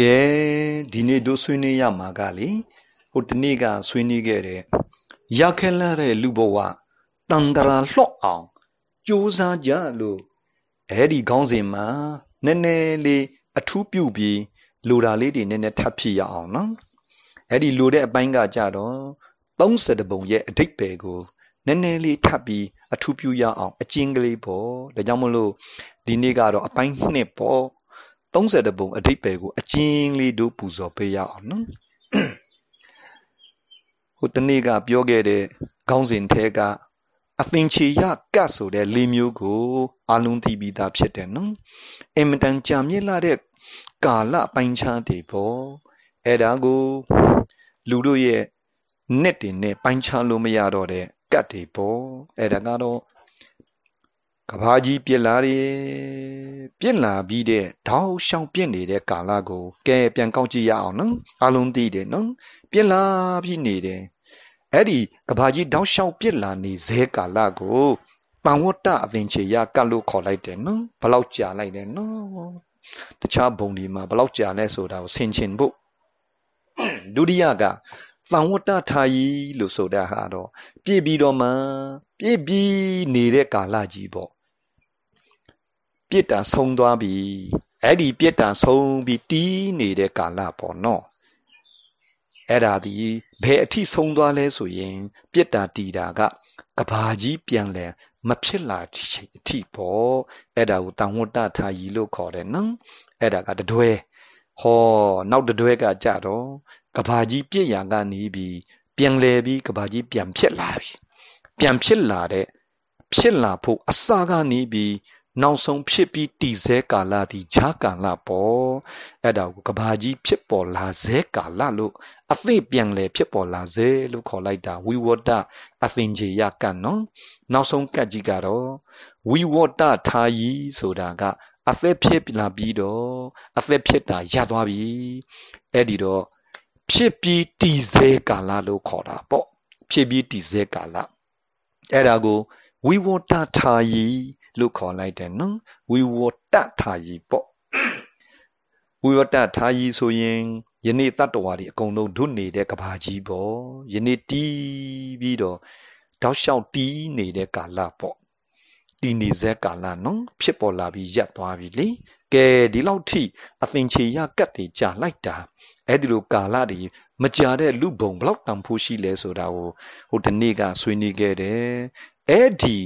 ကဲဒီနေ့တို့ဆွေးနွေးရမှာကလေဟိုတနေ့ကဆွေးနွေးခဲ့တဲ့ရခဲလာတဲ့လူဘဝတန်တရာလှော့အောင်ကြိုးစားကြလို့အဲ့ဒီခေါင်းစဉ်မှာနည်းနည်းလေးအထူးပြုပြီးလိုတာလေးတွေနည်းနည်းထပ်ဖြစ်ရအောင်နော်အဲ့ဒီလိုတဲ့အပိုင်းကကြတော့30ပုံရဲ့အဓိပ္ပာယ်ကိုနည်းနည်းလေးထပ်ပြီးအထူးပြုရအောင်အကျဉ်းကလေးပေါ့ဒါကြောင့်မလို့ဒီနေ့ကတော့အပိုင်းနှစ်ပေါ့ 30ပုံအဓိပ္ပာယ်ကိုအကျဉ်းလေးတို့ပူဇော်ပေးရအောင်နော်ဟိုတနေ့ကပြောခဲ့တဲ့ခေါင်းစဉ်ထဲကအသင်ချေရကတ်ဆိုတဲ့လေးမျိုးကိုအလုံးသိပြီးသားဖြစ်တယ်နော်အင်မတန်ကြာမြင့်လာတဲ့ကာလပိုင်းခြားတွေပေါ့အဲ့ဒါကို လူတို့ရဲ့နဲ့တင်နဲ့ပိုင်းခြားလို့မရတော့တဲ့ကတ်တွေပေါ့အဲ့ဒါကတော့ ကဘာကြီးပြစ်လာတယ်ပြစ်လာပြီးတဲ့တောက်ရှောင်ပြစ်နေတဲ့ကာလကိုကဲပြန်ကောက်ကြည့်ရအောင်နော်အလုံးသိတယ်နော်ပြစ်လာပြီးနေတယ်အဲ့ဒီကဘာကြီးတောက်ရှောင်ပြစ်လာနေဇဲကာလကိုပန်ဝတ္တအသင်ချေရကတ်လို့ခေါ်လိုက်တယ်နော်ဘလောက်ကြာလိုက်တယ်နော်တခြားဘုံဒီမှာဘလောက်ကြာလဲဆိုတာကိုဆင်ခြင်ဖို့ဒုတိယကသံဝတ္တထာယီလို့ဆိုတဲ့ဟာတော့ပြည့်ပြီးတော့မှပြည့်ပြီးနေတဲ့ကာလကြီးပေါ့ ပြစ်တာဆုံးသွားပြီအဲ့ဒီပြစ်တာဆုံးပြီးတီးနေတဲ့ကာလပေါ့နော်အဲ့ဒါဒီဘယ်အထိဆုံးသွားလဲဆိုရင် ပြစ်တာတီတာကကဘာကြီးပြန်လဲမဖြစ်လာချိန်အထိပေါ့အဲ့ဒါကိုတန်ဝတ္တထာယီလို့ခေါ်တယ်နော်အဲ့ဒါကတတွဲဟောနောက်တတွဲကကြတော့ကဘာကြီးပြည့်ရာကနေပြီးပြန်လဲပြီးကဘာကြီးပြန်ဖြစ်လာပြီပြန်ဖြစ်လာတဲ့ဖြစ်လာဖို့အစကနေပြီး နောက်ဆုံးဖြစ်ပြီးတည်ဆဲကာလသည်ဂျာကာလပေါ့အဲ့ဒါကိုကဘာကြီးဖြစ်ပေါ်လာဆဲကာလလို့အသိပြန်လဲဖြစ်ပေါ်လာဆဲလို့ခေါ်လိုက်တာဝိဝတ္တအသင်္ချေယကတ်နော်နောက်ဆုံးကတ်ကြီးကတော့ဝိဝတ္တထာယီဆိုတာကအသက်ဖြစ်လာပြီးတော့အသက်ဖြစ်တာရသွားပြီအဲ့ဒီတော့ဖြစ်ပြီးတည်ဆဲကာလလို့ခေါ်တာပေါ့ဖြစ်ပြီးတည်ဆဲကာလအဲ့ဒါကိုဝိဝတ္တထာယီ လို့ခေါ်လိုက်တယ်နော်ဝိဝတ္တထာယီပေါ့ဝိဝတ္တထာယီဆိုရင်ယနေ့တတ္တဝါတွေအကုန်လုံးဒုနေတဲ့ကဘာကြီးပေါ့ယနေ့တီးပြီးတော့တောက်လျှောက်တီးနေတဲ့ကာလပေါ့တီးနေစေကာလနော်ဖြစ်ပေါ်လာပြီးရပ်သွားပြီလေကဲဒီလောက်ထိအသင်ချေရကတ်တွေကြာလိုက်တာအဲ့ဒီလိုကာလတွေမကြာတဲ့လူဘုံဘလောက်တန်ဖိုးရှိလဲဆိုတာကိုဟိုဒီနေ့ကဆွေးနွေးခဲ့တယ်အဲ့ဒီ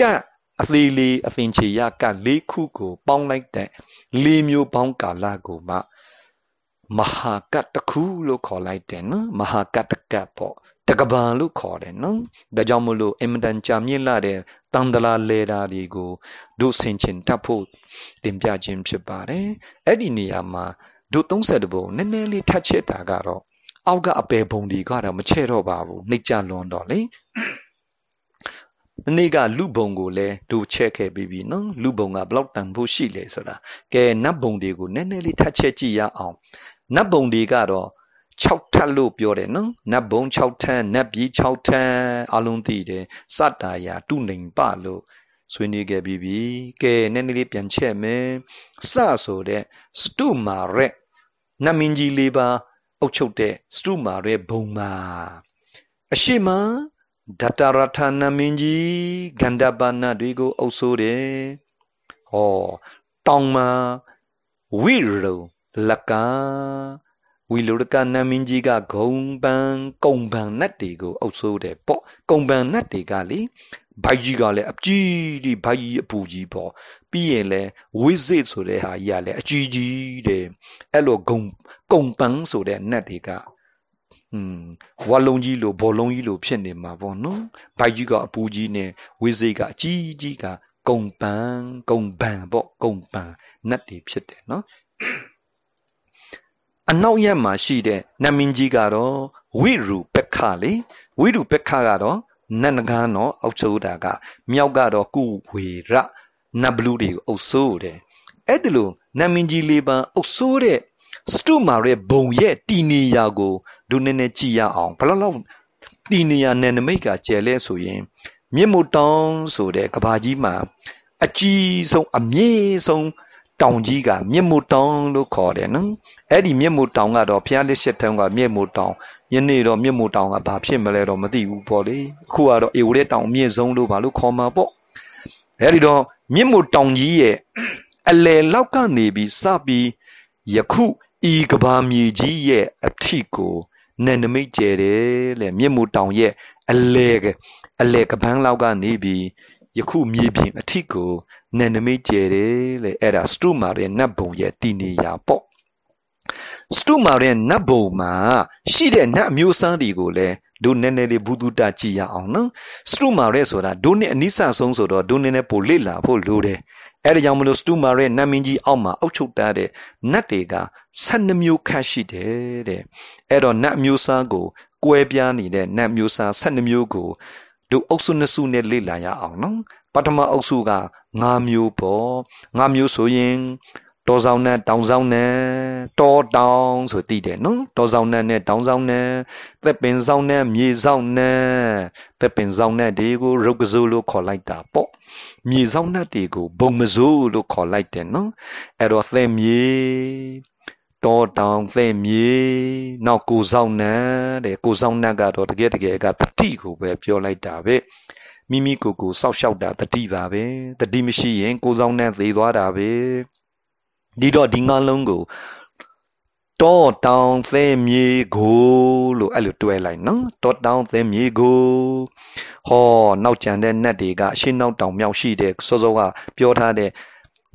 ကတ် အသေးလေးအသင်ချေရက၄ခုကို ပေါင်းလိုက်တဲ့၄မျိုးပေါင်းကာလကိုမှမဟာကတ်တခုလို့ခေါ်လိုက်တယ်နော်မဟာကတ်တကတ်ပေါ့တကဘာလို့ခေါ်တယ်နော်ဒါကြောင့်မလို့အင်မတန်ကြာမြင့်လာတဲ့တန်တလာလေတာတွေကိုတို့ဆင်ချင်တတ်ဖို့တင်ပြခြင်းဖြစ်ပါတယ်အဲ့ဒီနေရာမှာတို့30ဘုံနည်းနည်းလေးထပ်ချက်တာကတော့အောက်ကအပယ်ဘုံတွေကတော့မချဲ့တော့ပါဘူးနှိမ့်ကြလွန်တော့လေ မနေ့ကလူဘုံကိုလည်းတို့ချက်ခဲ့ပြီးပြီနော်လူဘုံကဘလောက်တန်ဖို့ရှိလဲဆိုတာကဲနတ်ဘုံတွေကိုနည်းနည်းလေးထပ်ချက်ကြည့်ရအောင်နတ်ဘုံတွေကတော့6ထပ်လို့ပြောတယ်နော်နတ်ဘုံ6ထန်းနတ်ပြည်6ထန်းအလုံးသိတယ်စတာယာတုနေပလို့ဆွေးနွေးခဲ့ပြီးပြီကဲနည်းနည်းလေးပြန်ချက်မယ်စဆိုတဲ့စတုမာရက်နတ်မင်းကြီးလေးပါအုပ်ချုပ်တဲ့စတုမာရက်ဘုံမှာအရှိမ ဒတရထနမင်းကြီးဂန္ဓပါဏတွေကိုအုပ်ဆိုးတယ်ဟောတောင်မှာဝိရုလကဝီလိုရကနမင်းကြီးကဂုံပန်ကုံပန်နတ်တွေကိုအုပ်ဆိုးတယ်ပေါ့ကုံပန်နတ်တွေကလေဘိုက်ကြီးကလည်းအကြီးဒီဘိုက်ကြီးအပူကြီးပေါ့ပြီးရင်လည်းဝိဇစ်ဆိုတဲ့ဟာကြီးကလည်းအကြီးကြီးတဲ့အဲ့လိုဂုံကုံပန်ဆိုတဲ့နတ်တွေက อืมဝါလုံးကြီးလိုဘောလုံးကြီးလိုဖြစ်နေမှာပေါ့နော်ဘိုက်ကြီးကအပူကြီးနဲ့ဝိဇစ်ကအကြီးကြီးကကုံပန်ကုံပန်ပေါ့ကုံပန်နတ်တွေဖြစ်တယ်နော်အနောက်ရက်မှာရှိတဲ့နတ်မင်းကြီးကတော့ဝိရုပက္ခလေဝိရုပက္ခကတော့နတ်နဂန်းတော့အောက်ချိုးတာကမြောက်ကတော့ကုဝေရနတ်ဘလူးတွေကိုအုပ်ဆိုးတယ်အဲ့ဒီလိုနတ်မင်းကြီးလေးပန်းအုပ်ဆိုးတဲ့ စတုမာရဲ့ဘုံရဲ့တီနေယာကိုဒုနည်းနည်းကြည့်ရအောင်ဘလောက်လောက်တီနေယာနယ်နမိတ်ကကျဲလဲဆိုရင်မြင့်မို့တောင်းဆိုတဲ့ကဘာကြီးမှာအကြီးဆုံးအမြင့်ဆုံးတောင်ကြီးကမြင့်မို့တောင်လို့ခေါ်တယ်နော်အဲ့ဒီမြင့်မို့တောင်ကတော့ဖျားလက်ရှစ်ထုံးကမြင့်မို့တောင်ယနေ့တော့မြင့်မို့တောင်ကဘာဖြစ်မလဲတော့မသိဘူးပေါ့လေအခုကတော့အေဝရဲတောင်မြင့်ဆုံးလို့ဘာလို့ခေါ်မှာပေါ့အဲ့ဒီတော့မြင့်မို့တောင်ကြီးရဲ့အလယ်လောက်ကနေပြီးစပြီးယခု ဤကဘာမြေကြီးရဲ့အထီကိုနယ်နမိတ်ကျဲတယ်လေမြင့်မို့တောင်ရဲ့အလဲကအလဲကပန်းလောက်ကနေပြီးယခုမြေပြင်အထီကိုနယ်နမိတ်ကျဲတယ်လေအဲ့ဒါစတုမာရဲ့နတ်ဘုံရဲ့တည်နေရာပေါ့စတုမာရဲ့နတ်ဘုံမှာရှိတဲ့နတ်အမျိုးအစားတွေကိုလည်းဒုနည်းနည်းလေးဘူးတုတကြည့်ရအောင်နော်စတုမာရဲဆိုတာဒုနဲ့အနိစ္စဆုံးဆိုတော့ဒုနည်းနည်းပိုလေ့လာဖို့လိုတယ် အဲ့ဒါကြောင့်မလို့စတုမာရဲနတ်မင်းကြီးအောက်မှာအုပ်ချုပ်တတ်တဲ့နတ်တွေက12မျိုးခန့်ရှိတယ်တဲ့အဲ့တော့နတ်မျိုးစားကိုကွဲပြားနေတဲ့နတ်မျိုးစား12မျိုးကိုဒုအုပ်စုနှစ်စုနဲ့လေ့လာရအောင်နော်ပထမအုပ်စုက9မျိုးပေါ့9မျိုးဆိုရင် တောဆောင်နဲ့တောင်ဆောင်နဲ့တောတောင်ဆိုတည်တယ်နော်တောဆောင်နဲ့နဲ့တောင်ဆောင်နဲ့သက်ပင်ဆောင်နဲ့မြေဆောင်နဲ့သက်ပင်ဆောင်နဲ့ဒီကိုရုပ်ကစိုးလို့ခေါ်လိုက်တာပေါ့မြေဆောင်နဲ့ဒီကိုဘုံမစိုးလို့ခေါ်လိုက်တယ်နော်အဲ့တော့သက်မြေတောတောင်သက်မြေနောက်ကိုဆောင်နဲ့တဲ့ကိုဆောင်နဲ့ကတော့တကယ်တကယ်ကတတိကိုပဲပြောလိုက်တာပဲမိမိကိုယ်ကိုစောက်ရှောက်တာတတိပါပဲတတိမရှိရင်ကိုဆောင်နဲ့သေသွားတာပဲ ဒီတော့ဒီငါလုံးကိုတောတောင်သဲမြေကိုလို့အဲ့လိုတွဲလိုက်နော်တောတောင်သဲမြေကိုဟောနောက်ကျန်တဲ့နတ်တွေကရှင်းနောက်တောင်မြောက်ရှိတဲ့စောစောကပြောထားတဲ့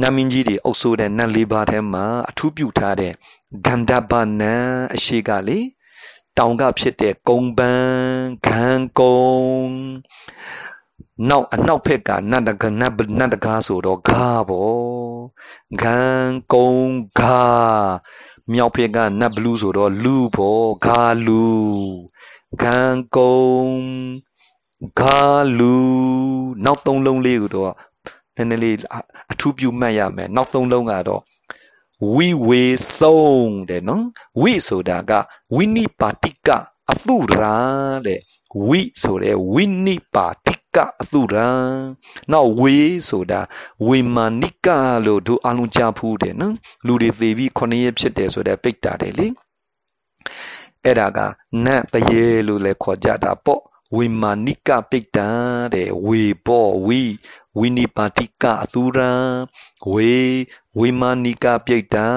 နတ်မင်းကြီးတွေအုပ်စိုးတဲ့နတ်လေးပါးထဲမှာအထူးပြုထားတဲ့ဂန္ဓပနံအရှိကလေတောင်ကဖြစ်တဲ့ကုံပန်းဂန်ကုံနောက်အနောက်ဖက်ကနတ်တကနတ်နတ်တကားဆိုတော့ဂါပေါ့ ဂန်ကုံဂါမြောက်ဖက်ကနတ်ဘလူးဆိုတော့လူပေါ့ဂါလူဂန်ကုံဂါလူနောက်သုံးလုံးလေးကိုတော့နည်းနည်းလေးအထူးပြုမှတ်ရမယ်နောက်သုံးလုံးကတော့ဝိဝေဆုံးတဲ့နော်ဝိဆိုတာကဝိနိပါတိကအသုရာတဲ့ ဝိဆိုတဲ့ဝိနိပါတိကအသုရံနောက်ဝေဆိုတာဝေမာနိကလို့တို့အလုံးကြားဖူးတယ်နော်လူတွေသေပြီးခုနှစ်ရက်ဖြစ်တယ်ဆိုတဲ့ပိတ်တာတယ်လေအဲ့ဒါကနတ်တရေလို့လည်းခေါ်ကြတာပေါ့ဝေမာနိကပိတ်တာတဲ့ဝေပေါ့ဝီဝိနိပါတိကအသုရံဝေဝေမာနိကပိတ်တာ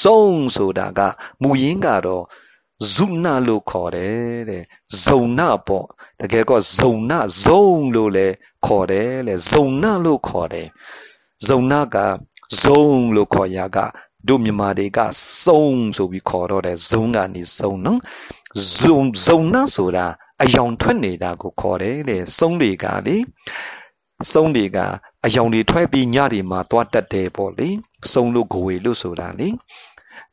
စုံဆိုတာကမူရင်းကတော့ ဇုနာလို့ခေါ်တယ်တဲ့ဇုံနာပေါ့တကယ်ကောဇုံနာဇုံလို့လည်းခေါ်တယ်လေဇုံနာလို့ခေါ်တယ်ဇုံနာကဇုံလို့ခေါ်ရကတို့မြန်မာတွေကစုံဆိုပြီးခေါ်တော့တယ်ဇုံကနေစုံနော်ဇုံဇုံနာဆိုတာအယောင်ထွက်နေတာကိုခေါ်တယ်လေစုံတွေကလေစုံတွေကအယောင်တွေထွက်ပြီးညတွေမှာသွားတတ်တယ်ပေါ့လေစုံလို့ကိုဝေလို့ဆိုတာလေ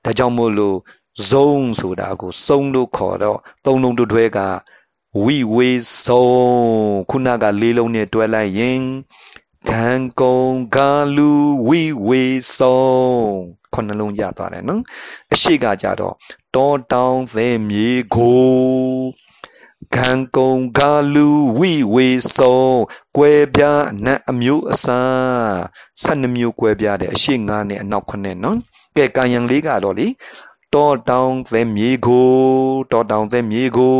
ဒါကြောင့်မို့လို့ ဇုံဆိုတာကိုစုံလို့ခေါ်တော့သုံးလုံးတွဲကဝိဝေဇုံခုနကလေးလုံးနဲ့တွဲလိုက်ရင်ဂန်ကုံဂါလူဝိဝေဇုံခုနှလုံးရသွားတယ်နော်အရှိကကြတော့တောတောင်သဲမြေကိုဂန်ကုံဂါလူဝိဝေစုံကွဲပြားအနတ်အမျိုးအစား12မျိုးကွဲပြားတယ်အရှိ9နဲ့အနောက်9နဲ့နော်ကဲကံရံလေးကတော့လေ တောတောင်သဲမြေကိုတောတောင်သဲမြေကို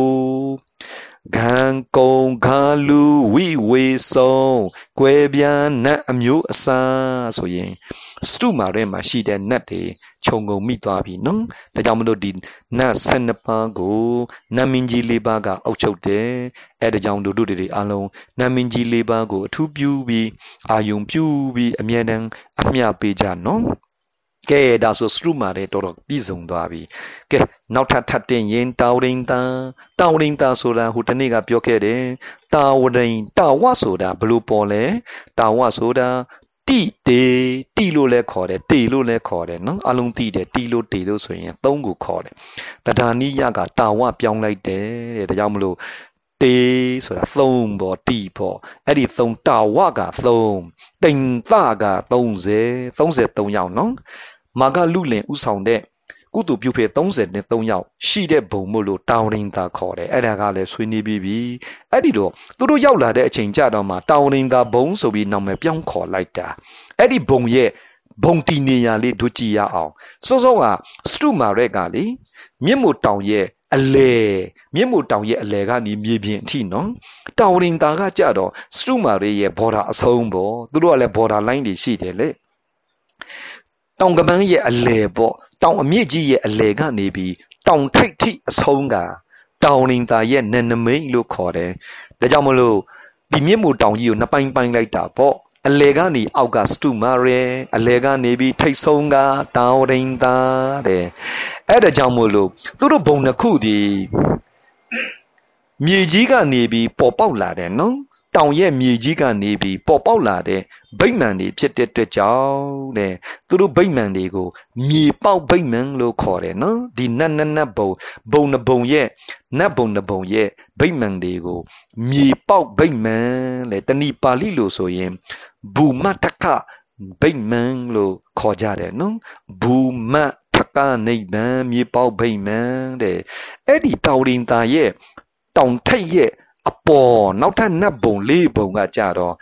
ဂန်ကုံခါလူဝိဝေဆုံးကွဲပြားနတ်အမျိုးအစားဆိုရင်စတုမာထဲမှာရှိတဲ့နတ်တွေခြုံငုံမိသွားပြီနော်ဒါကြောင့်မလို့ဒီနတ်12ပါးကိုနတ်မင်းကြီး၄ပါးကအုပ်ချုပ်တယ်အဲဒါကြောင့်တို့တို့တွေအားလုံးနတ်မင်းကြီး၄ပါးကိုအထူးပြုပြီးအာယုံပြုပြီးအမြဲတမ်းအမျှပေးကြနော် ကဲဒါဆိုစရုမာတဲ့တော်တော်ပြည်စုံသွားပြီကဲနောက်ထပ်ထပ်တင်ရင်တာဝရင်တာတာဝရင်တာဆိုတာဟိုတနေ့ကပြောခဲ့တယ်တာဝရင်တာဝဆိုတာဘလို့ပေါ်လဲတာဝဆိုတာတိတေတိလို့လည်းခေါ်တယ်တေလို့လည်းခေါ်တယ်နော်အလုံးတိတယ်တိလို့တေလို့ဆိုရင်သုံးခုခေါ်တယ်တဒါနိယကတာဝပြောင်းလိုက်တယ်တဲ့ဒါကြောင့်မလို့တေဆိုတာသုံးပေါ့တီပေါ့အဲ့ဒီသုံးတာဝကသုံးတိန်သက30 33ယောက်နော် မာကလူလင်ဥဆောင်တဲ့ကုတူပြုဖေ33ယောက်ရှိတဲ့ဘုံမို့လို့တောင်းရင်းသာခေါ်တယ်အဲ့ဒါကလည်းဆွေးနွေးပြီးပြီအဲ့ဒီတော့သူတို့ရောက်လာတဲ့အချိန်ကြတော့မှတောင်းရင်းသာဘုံဆိုပြီးနာမည်ပြောင်းခေါ်လိုက်တာအဲ့ဒီဘုံရဲ့ဘုံတီနေရလေးတို့ကြည့်ရအောင်စောစောကစတုမာရက်ကလေမြင့်မို့တောင်ရဲ့အလဲမြင့်မို့တောင်ရဲ့အလဲကနေမြေပြင်အထိနော်တောင်ရင်တာကကြတော့စတုမာရရဲ့ဘော်ဒါအဆုံးပေါ့သူတို့ကလည်းဘော်ဒါလိုင်းတွေရှိတယ်လေ တောင်ကပန်းရဲ့အလဲပေါ့တောင်အမြင့်ကြီးရဲ့အလဲကနေပြီးတောင်ထိပ်ထိအဆုံးကတောင်ရင်တာရဲ့နနမိတ်လို့ခေါ်တယ်ဒါကြောင့်မလို့ဒီမြင့်မို့တောင်ကြီးကိုနှစ်ပိုင်းပိုင်းလိုက်တာပေါ့အလေကနေအောက်ကစတုမာရဲအလေကနေပြီးထိတ်ဆုံးကတောင်းရင်သားတဲ့အဲ့ဒါကြောင့်မို့လို့သူတို့ဘုံတစ်ခုဒီမြေကြီးကနေပြီးပေါ်ပေါက်လာတယ်နော် တောင်ရဲ့မြေကြီးကနေပြီးပေါ်ပေါက်လာတဲ့ဗိမ္မာန်တွေဖြစ်တဲ့အတွက်ကြောင့်တဲ့သူတို့ဗိမ္မာန်တွေကိုမြေပေါက်ဗိမ္မာန်လို့ခေါ်တယ်နော်ဒီနတ်နတ်နတ်ဘုံဘုံနဘုံရဲ့နတ်ဘုံနဘုံရဲ့ဗိမ္မာန်တွေကိုမြေပေါက်ဗိမ္မာန်လေတဏိပါဠိလို့ဆိုရင်ဘူမတကဗိမ္မာန်လို့ခေါ်ကြတယ်နော်ဘူမတကနိဗ္ဗာန်မြေပေါက်ဗိမ္မာန်တဲ့အဲ့ဒီတောင်ရင်သားရဲ့တောင်ထိပ်ရဲ့ အပေါ်နောက်ထပ်နတ်ဘုံလေးဘုံကကြတော့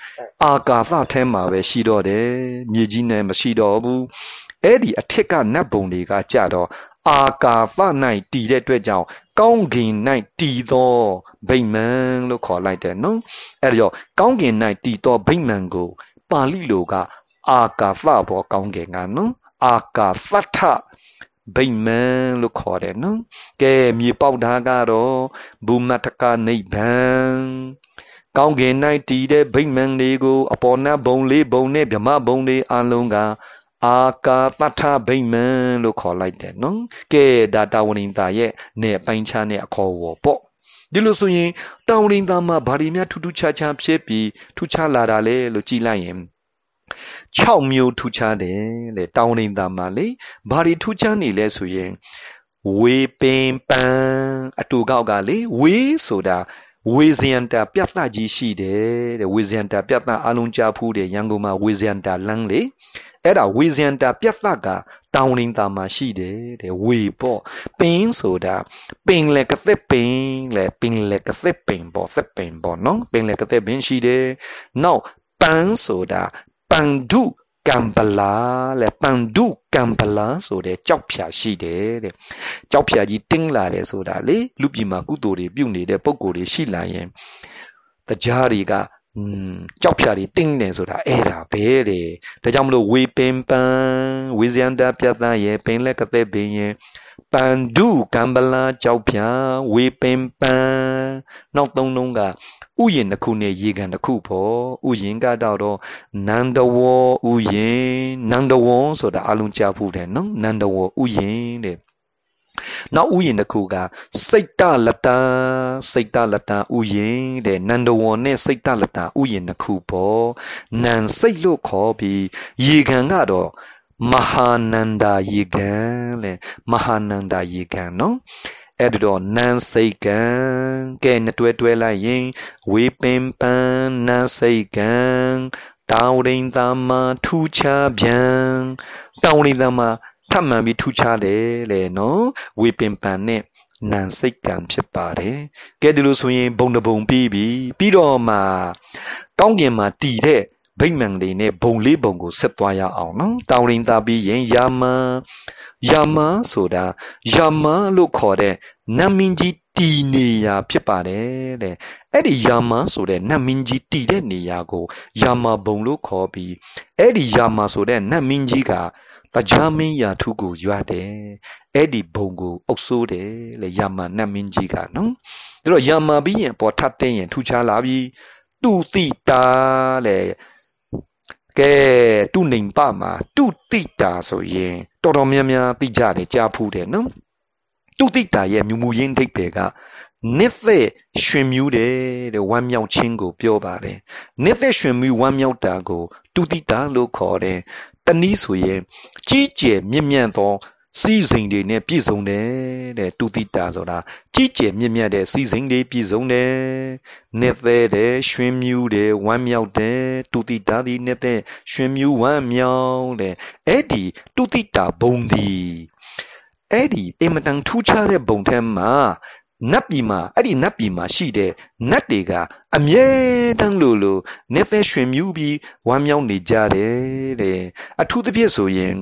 အာကာသထဲမှာပဲရှိတော့တယ်မြေကြီးနဲ့မရှိတော့ဘူးအဲ့ဒီအထက်ကနတ်ဘုံတွေကကြတော့အာကာသ၌တည်တဲ့အတွက်ကြောင့်ကောင်းကင်၌တည်သောဗိမာန်လို့ခေါ်လိုက်တယ်နော်အဲ့ဒါကြောင့်ကောင်းကင်၌တည်သောဗိမာန်ကိုပါဠိလိုကအာကာသဘောကောင်းကင်ကနော်အာကာသထ ဗိမာန်လို့ခေါ်တယ်နော်ကဲမြေပေါက်သားကတော့ဘူမတကနိဗ္ဗာန်ကောင်းကင်၌တည်တဲ့ဗိမာန်လေးကို အပေါ်နတ်ဘုံလေးဘုံနဲ့ဗြမဘုံလေးအလုံးကအာကာသထဗိမာန်လို့ခေါ်လိုက်တယ်နော်ကဲဒါတာဝရင်တာရဲ့နေအပိုင်းခြားနဲ့အခေါ်ဝေါ်ပေါ့ဒီလိုဆိုရင်တောင်ရင်သားမှာဘာတွေများထူးထူးခြားခြားဖြစ်ပြီးထူးခြားလာတာလဲလို့ကြည်လိုက်ရင် 6မျိုးထူးခြားတယ်လေတောင်ရင်သားမှာလေဘာတွေထူးခြားနေလဲဆိုရင်ဝေပင်ပန်းအတူကောက်ကလေဝေးဆိုတာဝေဇယန္တာပြတ်သားကြီးရှိတယ်တဲ့ဝေဇယန္တာပြတ်သားအလုံးကြားဖူးတယ်ရန်ကုန်မှာဝေဇယန္တာလမ်းလေအဲ့ဒါဝေဇယန္တာပြတ်သားကတောင်လင်းတာမှာရှိတယ်တဲ့ဝေပေါ့ပင်းဆိုတာပင်လေကသက်ပင်လေပင်လေကသက်ပင်ပေါ့သက်ပင်ပေါ့နော်ပင်လေကသက်ပင်ရှိတယ်နောက်ပန်းဆိုတာပ န်ဒုကံပလာလေပန်ဒုကံပလာဆိုတဲ့ကြောက်ဖြာရှိတယ်တဲ့ကြောက်ဖြာကြီးတင်းလာတယ်ဆိုတာလေလူပြည်မှာကုသိုလ်တွေပြုနေတဲ့ပုံကိုယ်တွေရှိလာရင်တရားတွေကอืมကြောက်ဖြာတွေတင်းနေဆိုတာအဲ့ဒါပဲတဲ့ဒါကြောင့်မလို့ဝေပင်ပန်းဝေဇယန္တာပြတ်သားရဲ့ပင်လက်ကတဲ့ပင်ရဲ့ပန်ဒုကံပလာကြောက်ဖြာဝေပင်ပန်း နောက်သုံးလုံးကဥယျင်တစ်ခုနဲ့ရေကန်တစ်ခုပေါ့ဥယျင်ကတော့တော့နန္ဒဝဥယျင်နန္ဒဝဆိုတာအလုံးကြားဖို့တယ်နော်နန္ဒဝဥယျင်တဲ့နောက်ဥယျင်တစ်ခုကစိတ်တလတံစိတ်တလတံဥယျင်တဲ့နန္ဒဝံနဲ့စိတ်တလတံဥယျင်တစ်ခုပေါ့နန်စိတ်လို့ခေါ်ပြီးရေခံကတော့မဟာနန္ဒာရေခံလေမဟာနန္ဒာရေခံနော် အဲ့တော့နန်းစိတ်ကံကဲနှစ်တွဲတွဲလိုက်ရင်ဝေပင်ပန်းနန်းစိတ်ကံတောင်းရင်သမထူချပြန်တောင်းရင်သမထပ်မှန်ပြီးထူခြားတယ်လေနော်ဝေပင်ပန်နဲ့နန်စိတ်ကံဖြစ်ပါတယ်ကဲဒီလိုဆိုရင်ဘုံတဘုံပြီးပြီပြီးတော့မှကောင်းကင်မှာတည်တဲ့ ဗိမ္မာန်တွေနဲ့ဘုံလေးဘုံကိုဆက်သွားရအောင်နော်တောင်းရင်သာပြီးရင်ယာမယာမဆိုတာယာမလို့ခေါ်တဲ့နတ်မင်းကြီးတည်နေရာဖြစ်ပါတယ်တဲ့အဲ့ဒီယာမဆိုတဲ့နတ်မင်းကြီးတည်တဲ့နေရာကိုယာမဘုံလို့ခေါ်ပြီးအဲ့ဒီယာမဆိုတဲ့နတ်မင်းကြီးကတရားမင်းရာထုကိုရွာတယ်အဲ့ဒီဘုံကိုအုပ်ဆိုးတယ်လေယာမနတ်မင်းကြီးကနော်ဒါတော့ယာမပြီးရင်ပေါ်ထပ်တဲ့ရင်ထူခြားလာပြီတူတိတာလေ ကဲတူနေပါမှာတူတိတာဆိုရင်တော်တော်များများသိကြတယ်ကြားဖူးတယ်နော်တူတိတာရဲ့မြူမူရင်းဒိတ်တွေကနစ်သက်ရွှင်မြူးတယ်တဲ့ဝမ်းမြောက်ခြင်းကိုပြောပါတယ်နစ်သက်ရွှင်မြူးဝမ်းမြောက်တာကိုတူတိတာလို့ခေါ်တယ်တနည်းဆိုရင်ကြီးကျယ်မြင့်မြတ်သော စီစဉ်တွေနဲ့ပြည့်စုံတယ်တဲ့တူတိတာဆိုတာကြီးကျယ်မြင့်မြတ်တဲ့စီစဉ်တွေပြည့်စုံတယ်နှစ်သက်တယ်ရွှင်မြူးတယ်ဝမ်းမြောက်တယ်တူတိတာဒီနှစ်သက်ရွှင်မြူးဝမ်းမြောက်တယ်အဲ့ဒီတူတိတာဘုံဒီအဲ့ဒီအင်မတန်ထူးခြားတဲ့ဘုံထဲမှာနတ်ပြည်မှာအဲ့ဒီနတ်ပြည်မှာရှိတဲ့နတ်တွေကအမြဲတမ်းလို့လို့နေဖဲရွှင်မြူးပြီးဝမ်းမြောက်နေကြတယ်တဲ့အထူးသဖြင့်ဆိုရင်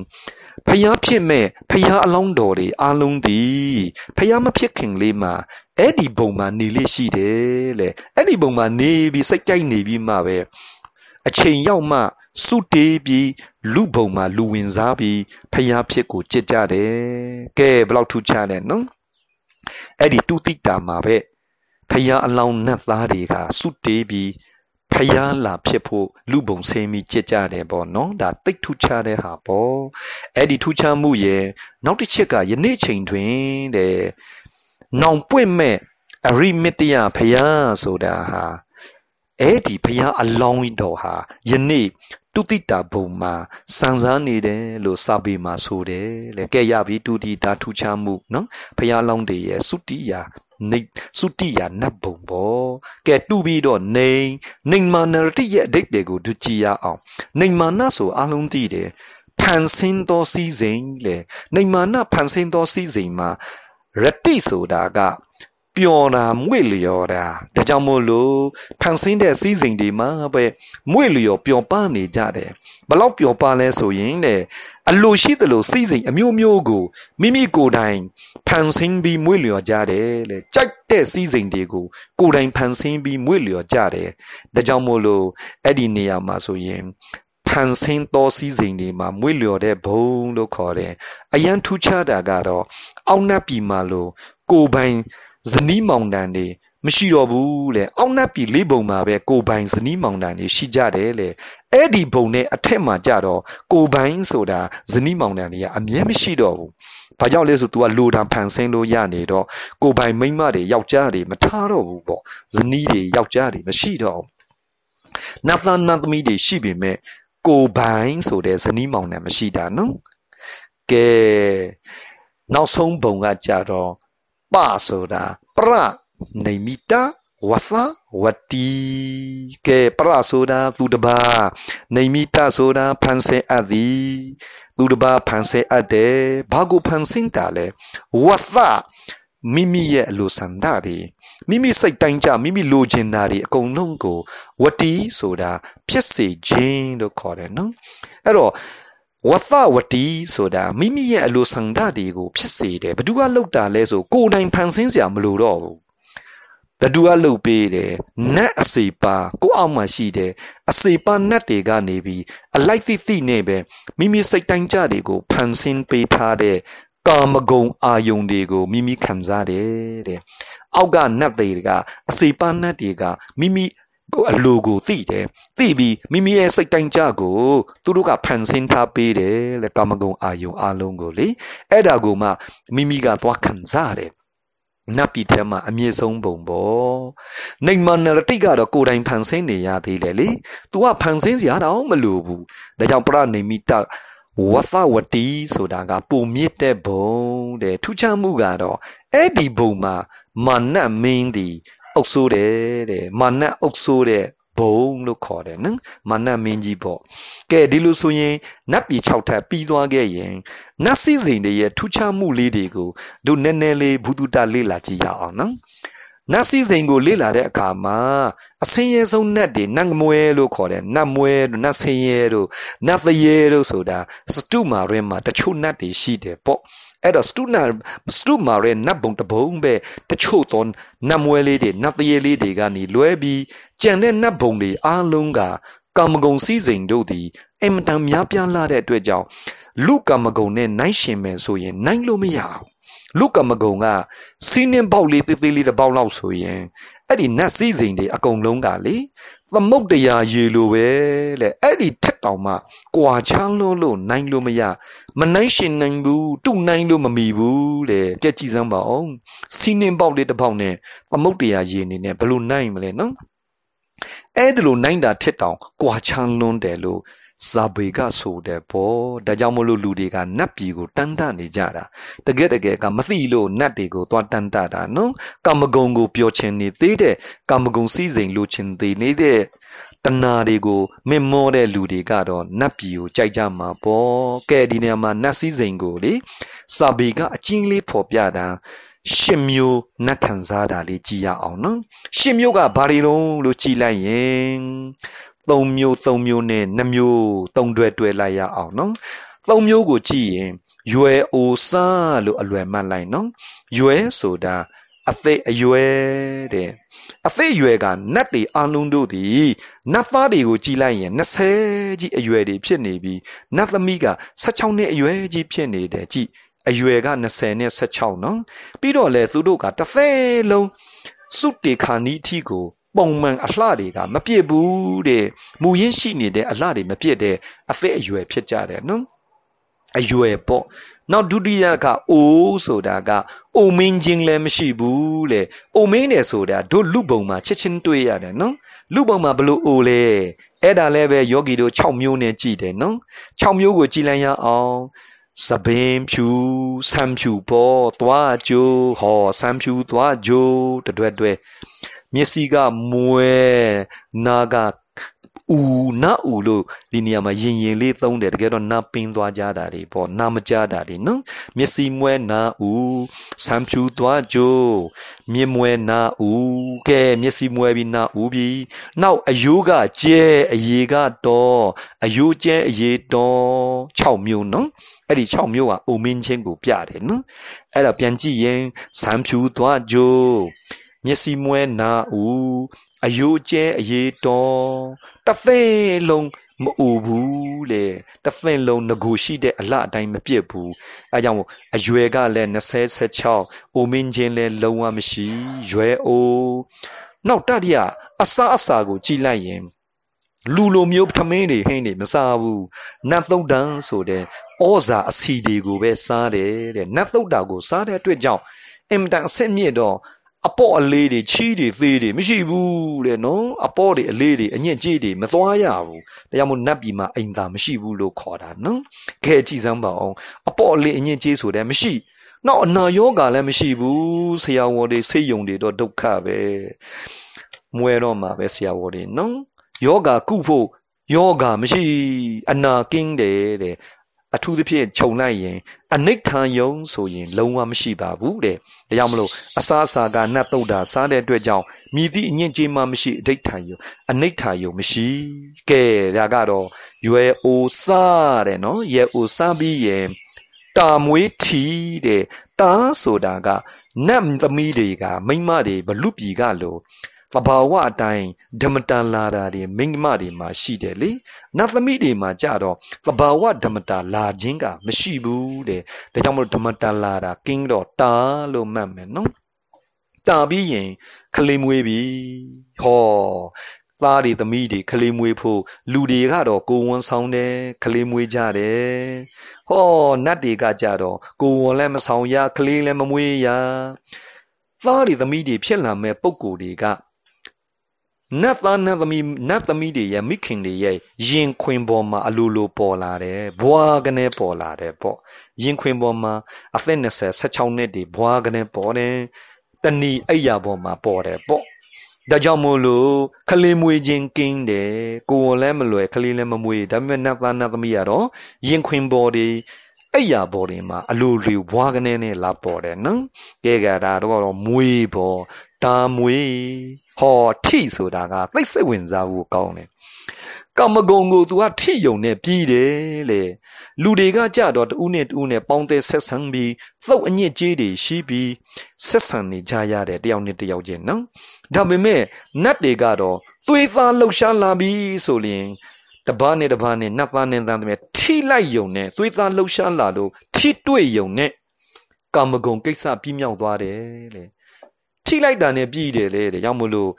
ဖျားဖြစ်မဲ့ဖျားအလောင်းတော်တွေအလုံးဒီဖျားမဖြစ်ခင်လေးမှာအဲ့ဒီဘုံမှာနေလေးရှိတယ်လေအဲ့ဒီဘုံမှာနေပြီးစိတ်ကြိုက်နေပြီးမှပဲအချိန်ရောက်မှစုတေးပြီးလူဘုံမှာလူဝင်စားပြီးဖျားဖြစ်ကိုကြစ်ကြတယ်ကဲဘလောက်ထူးခြားလဲနော်အဲ့ဒီတူတိတာမှာပဲဖျားအလောင်းနတ်သားတွေကစုတေးပြီး ဖျားလာဖြစ်ဖို့လူပုံဆင်းပြီးကြစ်ကြတယ်ပေါ့နော်ဒါတိတ်ထူးခြားတဲ့ဟာပေါ့အဲ့ဒီထူးခြားမှုရဲ့နောက်တစ်ချက်ကယနေ့ချိန်တွင်တဲ့နောင်ပွင့်မဲ့အရိမတယဖျားဆိုတာဟာအဲ့ဒီဖျားအလောင်းတော်ဟာယနေ့တုတိတာဘုံမှာစံစားနေတယ်လို့စာပေမှာဆိုတယ်လေကဲရပြီတုတိတာထူးခြားမှုနော်ဖျားလောင်းတွေရဲ့စုတိယာ နေစုတိယာနတ်ဘုံပေါ့ကဲတူပြီးတော့နေနေမာနရတိရဲ့အဓိပ္ပာယ်ကိုဒုကြည့်ရအောင်နေမာနဆိုအလုံးသိတယ်ဖန်ဆင်းသောစီစဉ်လေနေမာနဖန်ဆင်းသောစီစဉ်မှာရတိဆိုတာက ပျော်တာမွေ့လျော်တာဒါကြောင့်မို့လို့ဖန်ဆင်းတဲ့စီးစိမ်တွေမှာပဲမွေ့လျော်ပျော်ပါနေကြတယ်ဘလောက်ပျော်ပါလဲဆိုရင်တဲ့အလိုရှိသလိုစီးစိမ်အမျိုးမျိုးကိုမိမိကိုယ်တိုင်ဖန်ဆင်းပြီးမွေ့လျော်ကြတယ်လေကြိုက်တဲ့စီးစိမ်တွေကိုကိုယ်တိုင်ဖန်ဆင်းပြီးမွေ့လျော်ကြတယ်ဒါကြောင့်မို့လို့အဲ့ဒီနေရာမှာဆိုရင်ဖန်ဆင်းသောစီးစိမ်တွေမှာမွေ့လျော်တဲ့ဘုံလို့ခေါ်တယ်အရန်ထူးခြားတာကတော့အောက်နတ်ပြည်မှာလို့ကိုယ်ပိုင် ဇနီးမောင်တန်တွေမရှိတော့ဘူးလေအောက်နတ်ပြည်လေးဘုံမှာပဲကိုပိုင်ဇနီးမောင်တန်တွေရှိကြတယ်လေအဲ့ဒီဘုံနဲ့အထက်မှာကြတော့ကိုပိုင်ဆိုတာဇနီးမောင်တန်တွေကအမြဲမရှိတော့ဘူးဘာကြောင့်လဲဆို तू ကလိုတံဖန်ဆင်းလို့ရနေတော့ကိုပိုင်မိန်းမတွေယောက်ျားတွေမထားတော့ဘူးပေါ့ဇနီးတွေယောက်ျားတွေမရှိတော့ဘူးနတ်သားနတ်သမီးတွေရှိပေမဲ့ကိုပိုင်ဆိုတဲ့ဇနီးမောင်တန်မရှိတာနော်ကဲနောက်ဆုံးဘုံကကြတော့ ပဆိုတာပရနေမိတာဝသဝတီကဲပရဆိုတာသူတပါနေမိတာဆိုတာဖန်ဆဲအပ်သည်သူတပါဖန်ဆဲအပ်တယ်ဘာကိုဖန်ဆင်းတာလဲဝသမိမိရဲ့အလိုဆန္ဒတွေမိမိစိတ်တိုင်းကြမိမိလိုချင်တာတွေအကုန်လုံးကိုဝတီဆိုတာဖြစ်စေခြင်းလို့ခေါ်တယ်နော်အဲ့တော့ ဝသဝတီဆိုတာမိမိရဲ့အလိုဆန္ဒတွေကိုဖြစ်စေတယ်ဘသူကလှုပ်တာလဲဆိုကိုယ်တိုင်ဖန်ဆင်းစရာမလိုတော့ဘူးဘသူကလှုပ်ပေးတယ်နတ်အစေပါကိုအောင်မှရှိတယ်အစေပါနတ်တွေကနေပြီးအလိုက်သိသိနဲ့ပဲမိမိစိတ်တိုင်းကြတွေကိုဖန်ဆင်းပေးထားတဲ့ကာမဂုဏ်အာယုန်တွေကိုမိမိခံစားတယ်တဲ့အောက်ကနတ်တွေကအစေပါနတ်တွေကမိမိ ကိုအလိုကိုသိတယ်သိပြီးမိမိရဲ့စိတ်တိုင်းကြကိုသူတို့ကဖန်ဆင်းထားပေးတယ်လေကာမဂုဏ်အာယုံအလုံးကိုလေအဲ့ဒါကိုမှမိမိကသွားခံစားတယ်နတ်ပြည်ထဲမှာအမြင့်ဆုံးပုံပေါ့နေမနရတိကတော့ကိုယ်တိုင်ဖန်ဆင်းနေရသေးတယ်လေ तू ကဖန်ဆင်းစရာတော့မလိုဘူးဒါကြောင့်ပရနေမိတဝသဝတီဆိုတာကပုံမြင့်တဲ့ဘုံတဲ့ထူးခြားမှုကတော့အဲ့ဒီဘုံမှာမာနမင်းဒီ အုပ်ဆိုးတယ်တဲ့မာနအုပ်ဆိုးတဲ့ဘုံလို့ခေါ်တယ်နော်မာနမင်းကြီးပေါ့ကဲဒီလိုဆိုရင်နတ်ပြည်6ထပ်ပြီးသွားခဲ့ရင်နတ်စည်းစိမ်တွေရဲ့ထူးခြားမှုလေးတွေကိုတို့နည်းနည်းလေးဘုဒ္ဓတလေ့လာကြည့်ရအောင်နော်နတ်စည်းစိမ်ကိုလေ့လာတဲ့အခါမှာအစင်းရဲဆုံးနတ်တွေနတ်မွဲလို့ခေါ်တယ်နတ်မွဲတို့နတ်ဆင်းရဲတို့နတ်သရဲတို့ဆိုတာစတုမာရဲမှာတချို့နတ်တွေရှိတယ်ပေါ့ အဲ့တော့စတုနာစတုမာရဲနတ်ဘုံတဘုံပဲတချို့သောနတ်မွဲလေးတွေနတ်သရဲလေးတွေကနေလွဲပြီးကြံတဲ့နတ်ဘုံတွေအားလုံးကကာမဂုဏ်စည်းစိမ်တို့သည်အင်မတန်များပြားလာတဲ့အတွက်ကြောင့်လူကာမဂုဏ်နဲ့နိုင်ရှင်မယ်ဆိုရင်နိုင်လို့မရဘူးလူကမကုံကစီးနှင်းပေါက်လေးသေးသေးလေးတစ်ပေါက်လောက်ဆိုရင်အဲ့ဒီနတ်စည်းစိမ်တွေအကုန်လုံးကလေ သမုတ်တရားရေလိုပဲလေအဲ့ဒီထက်တောင်မှကွာချမ်းလို့လို့နိုင်လို့မရမနိုင်ရှင်နိုင်ဘူးတုနိုင်လို့မမီဘူးလေကြက်ကြည့်စမ်းပါအောင်စီးနှင်းပေါက်လေးတစ်ပေါက်နဲ့သမုတ်တရားရေနေနဲ့ဘလို့နိုင်မလဲနော်အဲ့ဒီလိုနိုင်တာထက်တောင်ကွာချမ်းလွန်းတယ်လို့ ဇာဘေကဆိုတဲ့ပေါ့ဒါကြောင့်မလို့လူတွေကနတ်ပြည်ကိုတန်းတနေကြတာတကယ်တကယ်ကမသိလို့နတ်တွေကိုသွားတန်းတတာနော်ကာမဂုဏ်ကိုပျော်ချင်နေသေးတဲ့ကာမဂုဏ်စည်းစိမ်လိုချင်သေးနေတဲ့တဏှာတွေကိုမင်မောတဲ့လူတွေကတော့နတ်ပြည်ကိုကြိုက်ကြမှာပေါ့ကဲဒီနေရာမှာနတ်စည်းစိမ်ကိုလေစာဘေကအချင်းလေးဖော်ပြတာရှစ်မျိုးနတ်ခံစားတာလေးကြည်ရအောင်နော်ရှစ်မျိုးကဘာတွေလုံးလို့ကြည်လိုက်ရင် သုံးမျိုးသုံးမျိုးနဲ့နှစ်မျိုးသုံးတွဲတွဲလိုက်ရအောင်နော်သုံးမျိုးကိုကြည့်ရင်ရွယ်အိုစလို့အလွယ်မှတ်လိုက်နော်ရွယ်ဆိုတာအသက်အရွယ်တဲ့အသက်အရွယ်ကနတ်တွေအလုံးတို့သည်နတ်သားတွေကိုကြည်လိုက်ရင်20ကြီးအရွယ်တွေဖြစ်နေပြီးနတ်သမီးက16နှစ်အရွယ်ကြီးဖြစ်နေတယ်ကြည်အရွယ်က20နဲ့16နော်ပြီးတော့လေသူတို့ကတစ်ဖက်လုံးစုတေခါနီးအထိကို ပုံမှန်အလှတွေကမပြည့်ဘူးတဲ့မူရင်းရှိနေတဲ့အလှတွေမပြည့်တဲ့အဖက်အရွယ်ဖြစ်ကြတယ်နော်အရွယ်ပေါ့နောက်ဒုတိယကအိုးဆိုတာကအိုမင်းချင်းလည်းမရှိဘူးလေအိုမင်းတယ်ဆိုတာတို့လူပုံမှာချက်ချင်းတွေ့ရတယ်နော်လူပုံမှာဘလို့အိုလဲအဲ့ဒါလည်းပဲယောဂီတို့6မျိုးနဲ့ကြည်တယ်နော်6မျိုးကိုကြည်လိုက်ရအောင်စပင်းဖြူဆမ်ဖြူပေါ်သွားကြိုးဟောဆမ်ဖြူသွားကြိုးတတွဲတွဲ မျက်စိကမွဲနာကဦးနာဦးလို့ဒီနေရာမှာရင်ရင်လေးသုံးတယ်တကယ်တော့နာပင်းသွားကြတာတွေပေါ့နာမကြတာတွေနော်မျက်စိမွဲနာဦးဆံဖြူသွားကြိုးမြင်မွဲနာဦးကဲမျက်စိမွဲပြီးနာဦးပြီးနောက်အယိုးကကျဲအရေကတော့အယိုးကျဲအရေတော့6မျိုးနော်အဲ့ဒီ6မျိုးကအုံမင်းချင်းကိုပြတယ်နော်အဲ့ဒါပြန်ကြည့်ရင်ဆံဖြူသွားကြိုး မျက်စိမွဲနာဦးအယိုးကျဲအရေးတော်တစ်သိလုံးမအူဘူးလေတစ်သိလုံးငကိုရှိတဲ့အလှအတိုင်းမပြစ်ဘူးအဲကြောင့်အရွယ်ကလည်း26အိုမင်းချင်းလည်းလုံးဝမရှိရွယ်အိုနောက်တတိယအစာအစာကိုကြည်လိုက်ရင်လူလိုမျိုးထမင်းတွေဟင်းတွေမစားဘူးနတ်သုတ်တန်ဆိုတဲ့ဩဇာအစီတွေကိုပဲစားတယ်တဲ့နတ်သုတ်တာကိုစားတဲ့အတွက်ကြောင့်အင်မတန်အဆင့်မြင့်တော့ အပေါ့အလေးတွေချီးတွေသေးတွေမရှိဘူးတဲ့နော်အပေါ့တွေအလေးတွေအညစ်ကြေးတွေမသွားရဘူးတရားမို့နတ်ပြည်မှာအိမ်သာမရှိဘူးလို့ခေါ်တာနော်ခဲကြည့်စမ်းပါအောင်အပေါ့အလေးအညစ်ကြေးဆိုတဲ့မရှိနောက်အနာယောဂါလည်းမရှိဘူးဆရာဝေါ်တွေစိတ်ယုံတွေတော့ဒုက္ခပဲမွဲတော့မှာပဲဆရာဝေါ်တွေနော်ယောဂါကုဖို့ယောဂါမရှိ အနာကင်းတယ်တဲ့ အထူးသဖြင့်ခြုံလိုက်ရင်အနိဋ္ဌံယုံဆိုရင် လုံးဝမရှိပါဘူးတဲ့ဒါကြောင့်မလို့အစာအစာကနတ်တုတ်တာစားတဲ့အတွက်ကြောင့်မြည်သည့်အညစ်အကြေးမှမရှိအဋိဋ္ဌံယုံအနိဋ္ဌံယုံမရှိကဲဒါကတော့ရွယ်အိုစားတဲ့နော်ရွယ်အိုစားပြီးရင်တာမွေးထီတဲ့တာဆိုတာကနတ်သမီးတွေကမိမတွေဘလူပြီကလို့ သဘာဝအတိုင်းဓမ္မတန်လာတာတွေမိန်းမတွေမှာရှိတယ်လေနတ်သမီးတွေမှာကြတော့သဘာဝဓမ္မတာလာခြင်းကမရှိဘူးတဲ့ဒါကြောင့်မလို့ဓမ္မတန်လာတာကင်းတော့တာလို့မှတ်မယ်နော်တာပြီးရင်ခလေးမွေးပြီဟောသားတွေသမီးတွေခလေးမွေးဖို့လူတွေကတော့ကိုဝန်ဆောင်တယ်ခလေးမွေးကြတယ်ဟောနတ်တွေကကြတော့ကိုဝန်လည်းမဆောင်ရခလေးလည်းမမွေးရသားတွေသမီးတွေဖြစ်လာမဲ့ပုံကိုယ်တွေက နတ်သားနတ်သမီးနတ်သမီးတွေရဲ့မိခင်တွေရဲ့ရင်ခွင်ပေါ်မှာအလိုလိုပေါ်လာတယ်ဘွားကနေပေါ်လာတယ်ပေါ့ရင်ခွင်ပေါ်မှာအသက်20 16နှစ်တွေဘွားကနေပေါ်တယ်တဏီအိယာပေါ်မှာပေါ်တယ်ပေါ့ဒါကြောင့်မို့လို့ခလေးမွေခြင်းကင်းတယ်ကိုယ်လည်းမလွယ်ခလေးလည်းမမွေဒါပေမဲ့နတ်သားနတ်သမီးကတော့ရင်ခွင်ပေါ်တွေအိယာပေါ်တွေမှာအလိုလိုဘွားကနေနဲ့လာပေါ်တယ်နော်ကဲကဒါတော့မွေပေါ်တာမွေ ဟောထိဆိုတာကသိစိတ်ဝင်စားဖို့ကောင်းတယ်ကမ္မဂုံကို तू ကထိယုံနဲ့ပြီးတယ်လေလူတွေကကြတော့တူးနဲ့တူးနဲ့ပေါင်းတဲ့ဆက်ဆံပြီးသုတ်အညစ်ကြေးတွေရှိပြီးဆက်ဆံနေကြရတဲ့တယောက်နဲ့တယောက်ချင်းနော်ဒါပေမဲ့နတ်တွေကတော့သွေးသားလှုပ်ရှားလာပြီးဆိုရင်တပားနဲ့တပားနဲ့နတ်သားနဲ့သားတဲ့ထိလိုက်ယုံနဲ့သွေးသားလှုပ်ရှားလာလို့ထိတွေ့ယုံနဲ့ကာမဂုံကိစ္စပြင်းမြောက်သွားတယ်လေ ထိလိုက်တာနဲ့ပြည်တယ်လေတဲ့ကြောင့်မလို့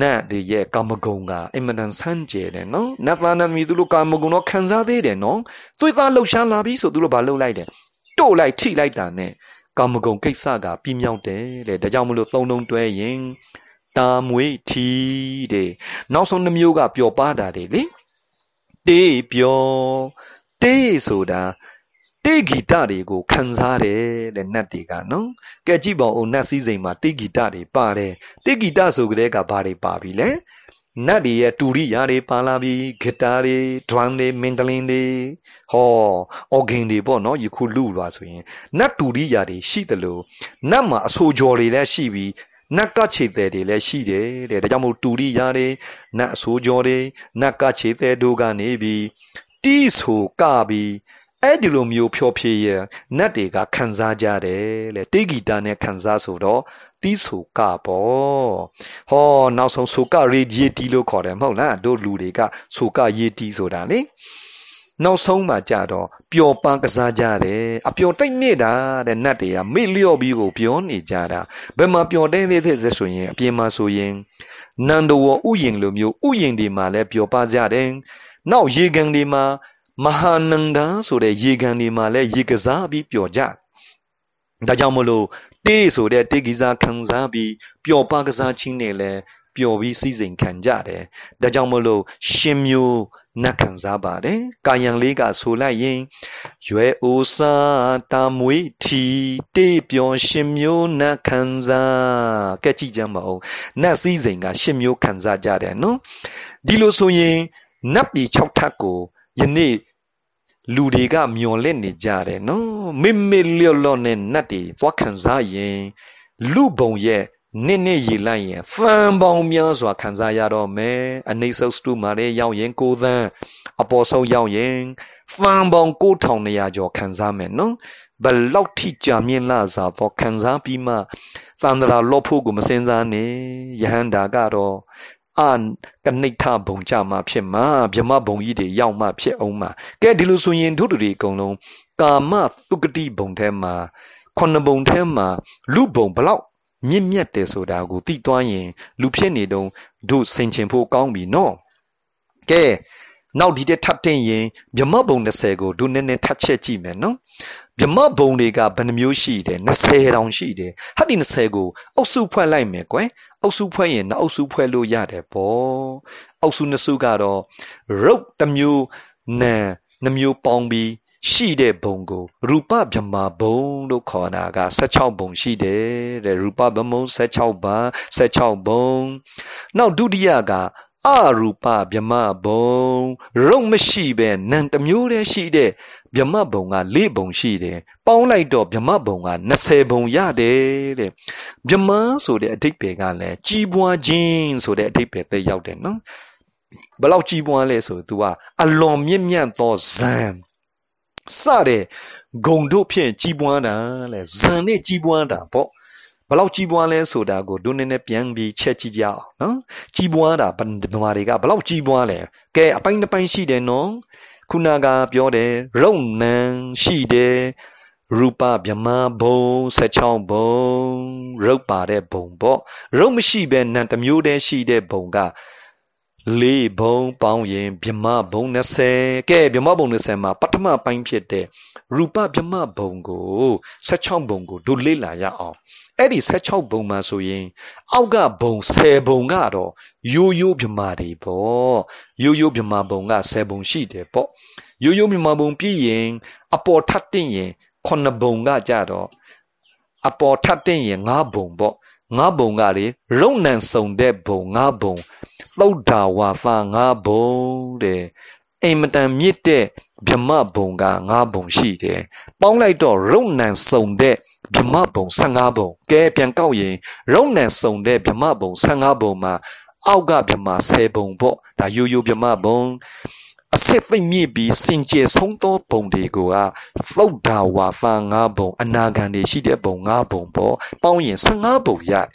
နတ်တွေရဲ့ကာမဂုဏ်ကအင်မတန်ဆန်းကျယ်တယ်နော်နတ်သားနတ်မီသူတို့ကာမဂုဏ်တော့ခံစားသေးတယ်နော်သွေးသားလှုပ်ရှားလာပြီဆိုသူတို့ဘာလှုပ်လိုက်တယ်တို့လိုက်ထိလိုက်တာနဲ့ကာမဂုဏ်ကိစ္စကပြီးမြောက်တယ်တဲ့ဒါကြောင့်မလို့သုံးလုံးတွဲရင်တာမွေထီတဲ့နောက်ဆုံးနှမျိုးကပျော်ပါတာတွေလေတေးပျော်တေးဆိုတာ တေဂီတတွေကိုခံစားတယ်တဲ့နတ်တွေကနော်ကဲကြည့်ပါဦးနတ်စည်းစိမ်မှာတေဂီတတွေပါတယ်တေဂီတဆိုကြတဲ့ကဘာတွေပါပြီလဲနတ်တွေရဲ့တူရိယာတွေပါလာပြီးဂီတာတွေဒရမ်တွေမင်ဒလင်တွေဟောအော်ဂင်တွေပေါ့နော်ယခုလူလာဆိုရင်နတ်တူရိယာတွေရှိတယ်လို့နတ်မှာအဆိုကြော်တွေလည်းရှိပြီးနတ်ကခြေသည်တွေလည်းရှိတယ်တဲ့ဒါကြောင့်မို့တူရိယာတွေနတ်အဆိုကြော်တွေနတ်ကခြေသည်တို့ကနေပြီးတီးဆိုကပြီး အဲ့ဒီလိုမျိုးဖြောဖြေရနတ်တွေကခံစားကြတယ်လေတေဂီတာနဲ့ခံစားဆိုတော့တီးဆိုကပေါ့ဟောနောက်ဆုံးဆိုကရေဒီတီလို့ခေါ်တယ်မဟုတ်လားတို့လူတွေကဆိုကရေတီဆိုတာလေနောက်ဆုံးမှကြတော့ပျော်ပန်းကစားကြတယ်အပျော်တိတ်နေတာတဲ့နတ်တွေကမေ့လျော့ပြီးကိုပြောနေကြတာဘယ်မှာပျော်တဲ့သေးသေးဆိုရင်အပြင်မှာဆိုရင်နန္ဒဝဥယင်လိုမျိုးဥယင်တွေမှာလည်းပျော်ပါကြတယ်နောက်ရေကန်တွေမှာ မဟာနန္ဒာဆိုတဲ့ရေကန်တွေမှာလည်းရေကစားပြီးပျော်ကြဒါကြောင့်မလို့တေးဆိုတဲ့တေးကိစားခံစားပြီးပျော်ပါကစားခြင်းနဲ့လည်းပျော်ပြီးစည်းစိမ်ခံကြတယ်ဒါကြောင့်မလို့ရှင်မျိုးနတ်ခံစားပါတယ်ကာယံလေးကဆိုလိုက်ရင်ရွယ်အိုစာတာမွေထီတေးပျော်ရှင်မျိုးနတ်ခံစားကဲကြည့်ကြမအောင်နတ်စည်းစိမ်ကရှင်မျိုးခံစားကြတယ်နော်ဒီလိုဆိုရင်နတ်ပြည်6ထပ်ကိုယနေ့ လူတွေကမျောလင့်နေကြတယ်နော်မေမေလျော့လော့နဲ့နတ်တွေသွားခံစားရင်လူဘုံရဲ့နစ်နစ်ရည်လိုက်ရင်ဖန်ပေါင်းများစွာခံစားရတော့မယ်အနိစ္စစတုမာရဲ့ရောက်ရင်ကိုသန်းအပေါ်ဆုံးရောက်ရင်ဖန်ပေါင်း9200ကျော်ခံစားမယ်နော်ဘလောက်ထိကြာမြင့်လာစွာတော့ခံစားပြီးမှသန္တရာလော့ဖို့ကိုမစင်စားနဲ့ယဟန္တာကတော့ အာကနိဋ္ဌဘုံကြမှာဖြစ်မှာဗြမဘုံကြီးတွေရောက်မှဖြစ်အောင်မှာကဲဒီလိုဆိုရင်တို့တွေအကုန်လုံးကာမသုကတိဘုံထဲမှာခုနှစ်ဘုံထဲမှာလူဘုံဘလောက်မြင့်မြတ်တယ်ဆိုတာကိုသိသွားရင် လူဖြစ်နေတုံးတို့ဆင်ခြင်ဖို့ကောင်းပြီနော်ကဲ နောက်ဒီတက်ထပ်တင်ရင်မြမဘုံ30ကိုတို့နည်းနည်းထပ်ချက်ကြည့်မယ်နော်မြမဘုံတွေကဘယ်နှမျိုးရှိတယ်20တောင်ရှိတယ်ဟာဒီ20ကိုအုပ်စုဖွဲ့လိုက်မယ်ကွယ်အုပ်စုဖွဲ့ရင်နောက်အုပ်စုဖွဲ့လို့ရတယ်ပေါ့အုပ်စုနှစ်စုကတော့ရုပ်တစ်မျိုးနာနှမျိုးပေါင်းပြီးရှိတဲ့ဘုံကိုရူပဗြဟ္မာဘုံလို့ခေါ်တာက16ဘုံရှိတယ်တဲ့ရူပဗြဟ္မုံ16ပါ16ဘုံနောက်ဒုတိယက အရူပဗြဟ္မဘုံရုပ်မရှိပဲနံတမျိုးတည်းရှိတဲ့ဗြဟ္မဘုံက၄ဘုံရှိတယ်ပေါင်းလိုက်တော့ဗြဟ္မဘုံက20ဘုံရတယ်တဲ့ဗြဟ္မဆိုတဲ့အဓိပ္ပာယ်ကလည်းကြီးပွားခြင်းဆိုတဲ့အဓိပ္ပာယ်သက်ရောက်တယ်နော်ဘလောက်ကြီးပွားလဲဆို तू ကအလွန်မြင့်မြတ်သောဇံစတဲ့ဂုံတို့ဖြင့်ကြီးပွားတာလေဇံနဲ့ကြီးပွားတာပေါ့ ဘလောက်ကြီးပွားလဲဆိုတာကိုဒုနည်းနဲ့ပြန်ပြီးချက်ကြည့်ကြအောင်နော်ကြီးပွားတာဗမာတွေကဘလောက်ကြီးပွားလဲကဲအပိုင်းတစ်ပိုင်းရှိတယ်နော်ခုနကပြောတယ်ရုပ်နံရှိတယ်ရူပဗြမဘုံ16ဘုံရုပ်ပါတဲ့ဘုံပေါ့ရုပ်မရှိပဲနံတစ်မျိုးတည်းရှိတဲ့ဘုံက လေးဘုံပေါင်းရင်ဗြမဘုံ20ကဲဗြမဘုံ20မှာပထမပိုင်းဖြစ်တဲ့ရူပဗြမဘုံကို16ဘုံကိုတို့လေ့လာရအောင်အဲ့ဒီ16ဘုံမှာဆိုရင် အောက်ကဘုံ10ဘုံကတော့ရိုးရိုးဗြမာတွေပေါ့ရိုးရိုးဗြမာဘုံက10ဘုံရှိတယ်ပေါ့ရိုးရိုးဗြမာဘုံပြီးရင်အပေါ်ထပ်တင်ရင်9ဘုံကကြတော့အပေါ်ထပ်တင်ရင်9ဘုံပေါ့ 9ဘုံကလေရုံနံစုံတဲ့ဘုံ9ဘုံသုဒ္ဓဝါဖ9ဘုံတဲ့အိမ်မတန်မြင့်တဲ့ဗြမဘုံက9ဘုံရှိတယ်ပေါင်းလိုက်တော့ရုံနံစုံတဲ့ဗြမဘုံ15ဘုံကဲပြန်ကောက်ရင်ရုံနံစုံတဲ့ဗြမဘုံ15ဘုံမှာအောက်ကဗြမ10ဘုံပေါ့ဒါရိုးရိုးဗြမဘုံ အစစ်သိမ့်မြင့်ပြီးစင်ကြယ်ဆုံးသောဘုံတွေကိုကသုဒ္ဓဝါဖ5ဘုံအနာဂံတွေရှိတဲ့ဘုံ5ဘုံပေါ့ပေါင်းရင်15ဘုံရတယ်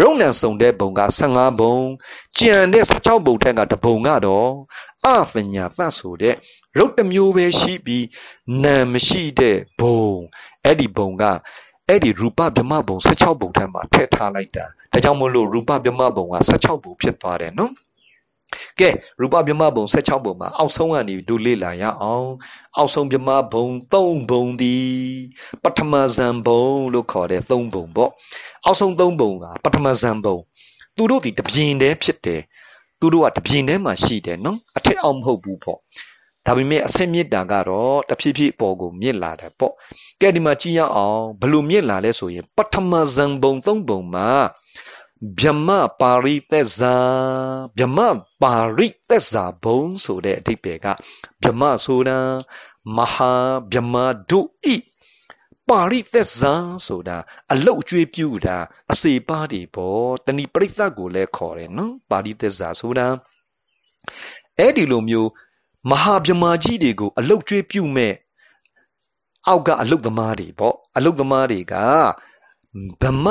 ရုံနံစုံတဲ့ဘုံက15ဘုံကြံတဲ့16ဘုံထက်ကတဘုံကတော့အပညာသတ်ဆိုတဲ့ရုပ်တစ်မျိုးပဲရှိပြီးနာမရှိတဲ့ဘုံအဲ့ဒီဘုံကအဲ့ဒီရူပဗြမဘုံ16ဘုံထဲမှာထည့်ထားလိုက်တာဒါကြောင့်မလို့ရူပဗြမဘုံက16ဘုံဖြစ်သွားတယ်နော် ကဲရူပဗြမဘုံ16ဘုံမှာအောက်ဆုံးကနေဒုလေ့လာရအောင်အောက်ဆုံးဗြမဘုံ3ဘုံဒီပထမဇံဘုံလို့ခေါ်တဲ့3ဘုံပေါ့အောက်ဆုံး3ဘုံကပထမဇံဘုံသူတို့ဒီတပြင်းတည်းဖြစ်တယ်သူတို့ကတပြင်းတည်းမှာရှိတယ်နော်အထက်အောင်မဟုတ်ဘူးပေါ့ဒါပေမဲ့အဆင့်မြင့်တာကတော့တဖြည်းဖြည်းအပေါ်ကိုမြင့်လာတယ်ပေါ့ကဲဒီမှာကြည့်ရအောင်ဘလို့မြင့်လာလဲဆိုရင်ပထမဇံဘုံသုံးဘုံမှာ ဗြဟ္မပါရိသက်ဇာဗြဟ္မပါရိသက်ဇာဘုံဆိုတဲ့အဓိပ္ပာယ်ကဗြဟ္မဆိုတာမဟာဗြဟ္မဒုဤပါရိသက်ဇာဆိုတာအလုတ်ကျွေးပြူတာအစေပါတွေပေါ့တဏိပရိသတ်ကိုလည်းခေါ်တယ်နော်ပါရိသက်ဇာဆိုတာအဲ့ဒီလိုမျိုးမဟာဗြဟ္မာကြီးတွေကိုအလုတ်ကျွေးပြုမဲ့အောက်ကအလုတ်သမားတွေပေါ့အလုတ်သမားတွေကဗမ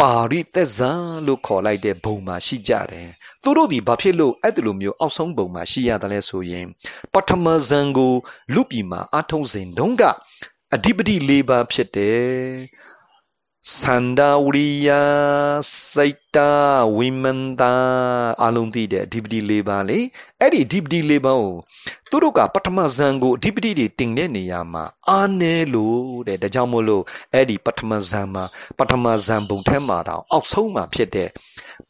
ပါရိသက်ဇာလို့ခေါ်လိုက်တဲ့ဘုံမှာရှိကြတယ်။သူတို့ဒီဘာဖြစ်လို့အဲ့ဒီလိုမျိုးအောက်ဆုံးဘုံမှာရှိရတယ်လဲဆိုရင်ပထမဇန်ကိုလူပြည်မှာအထုံးစဉ်တုန်းကအဓိပတိ၄ပါးဖြစ်တယ် စန္ဒဝရိယစိတ်တာဝိမန္တာအလုံးသိတဲ့အဓိပတိ၄ပါးလေအဲ့ဒီအဓိပတိ၄ပါးကိုသူတို့ကပထမဇန်ကိုအဓိပတိတွေတင်တဲ့နေရာမှာအာနဲလို့တဲ့ဒါကြောင့်မို့လို့အဲ့ဒီပထမဇန်မှာပထမဇန်ပုံထဲမှာတော့အောက်ဆုံးမှာဖြစ်တဲ့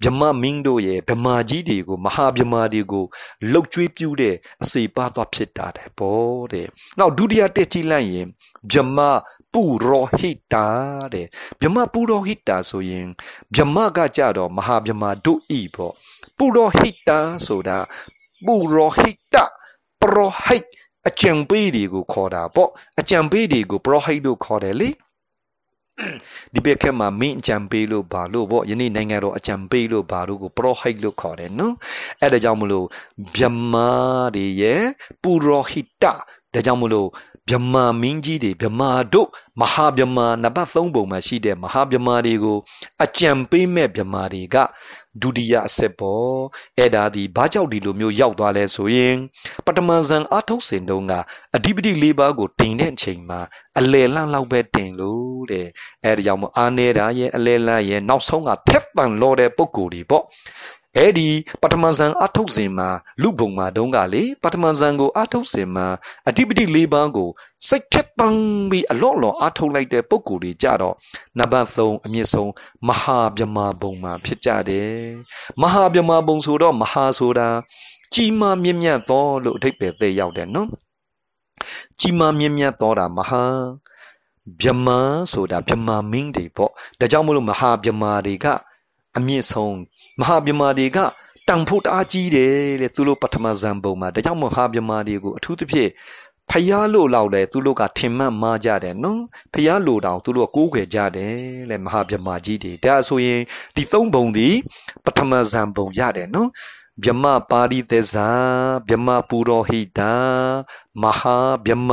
ဗြမမင်းတို့ရဲ့ဗမာကြီးတွေကိုမဟာဗမာတွေကိုလှုပ်ကြွေးပြူတဲ့အစေပါသွားဖြစ်တာတဲ့ဘောတဲ့နောက်ဒုတိယတက်ကြည့်လိုက်ရင်ဗြမပုရောဟိတာတဲ့ဗြမပုရောဟိတာဆိုရင်ဗြမကကြတော့မဟာဗမာတို့ဤပေါ့ပုရောဟိတာဆိုတာပုရောဟိတပရောဟိတ်အကျံပေးတွေကိုခေါ်တာပေါ့အကျံပေးတွေကိုပရောဟိတ်လို့ခေါ်တယ်လေဒီဘက်ကမှာမင်းအကြံပေးလို့ဘာလို့ပေါ့ယနေ့နိုင်ငံတော်အကြံပေးလို့ဘာလို့ကိုပရောဟိတ်လို့ခေါ်တယ်နော်အဲ့ဒါကြောင့်မလို့ဗြဟ္မာတွေရဲ့ပုရောဟိတဒါကြောင့်မလို့ ဗြဟ္မာမင်းကြီးတွေဗြဟ္မာတို့မဟာဗြဟ္မာနံပါတ်3ပုံမှာရှိတဲ့မဟာဗြဟ္မာတွေကိုအကြံပေးမဲ့ဗြဟ္မာတွေကဒုတိယအဆက်ပေါ်အဲ့ဒါဒီဘာကြောင့်ဒီလိုမျိုးရောက်သွားလဲဆိုရင်ပထမဇန်အထုတ်စင်တုန်းကအဓိပတိ၄ပါးကိုတင်တဲ့အချိန်မှာအလယ်လန့်လောက်ပဲတင်လို့တဲ့အဲ့ဒါကြောင့်မအားနေတာရဲ့အလယ်လန့်ရဲ့နောက်ဆုံးကထက်ပန်လောတဲ့ပုံကိုယ်တွေပေါ့ အဲ့ဒီပထမဇန်အထုတ်စဉ်မှာလူဘုံမှာတုန်းကလေပထမဇန်ကိုအထုတ်စဉ်မှာအဓိပတိ၄ပါးကိုစိတ်ထက်ပန်းပြီးအလော့လော်အထုတ်လိုက်တဲ့ပုံကိုယ်တွေကြတော့နံပါတ်3အမြင့်ဆုံးမဟာဗြဟ္မာဘုံမှာဖြစ်ကြတယ်မဟာဗြဟ္မာဘုံဆိုတော့မဟာဆိုတာကြီးမားမြင့်မြတ်သောလို့အဓိပ္ပာယ်သိရောက်တယ်နော်ကြီးမားမြင့်မြတ်သောတာမဟာဗြဟ္မာဆိုတာဗြဟ္မာမင်းတွေပေါ့ဒါကြောင့်မလို့မဟာဗြဟ္မာတွေက အမြင့်ဆုံးမဟာဗြဟ္မာတွေကတန်ဖို့တအားကြီးတယ်တဲ့သူတို့ပထမဇန်ပုံမှာဒါကြောင့်မဟာဗြဟ္မာတွေကိုအထူးသဖြင့်ဖျားလို့လောက်လဲသူတို့ကထင်မှတ်မှားကြတယ်နော်ဖျားလို့တောင်သူတို့ကကိုးခွေကြတယ်လေမဟာဗြဟ္မာကြီးတွေဒါဆိုရင်ဒီသုံးပုံဒီပထမဇန်ပုံရတယ်နော်ဗြဟ္မပါရိသေဇာဗြဟ္မပူရောဟိတာမဟာဗြဟ္မ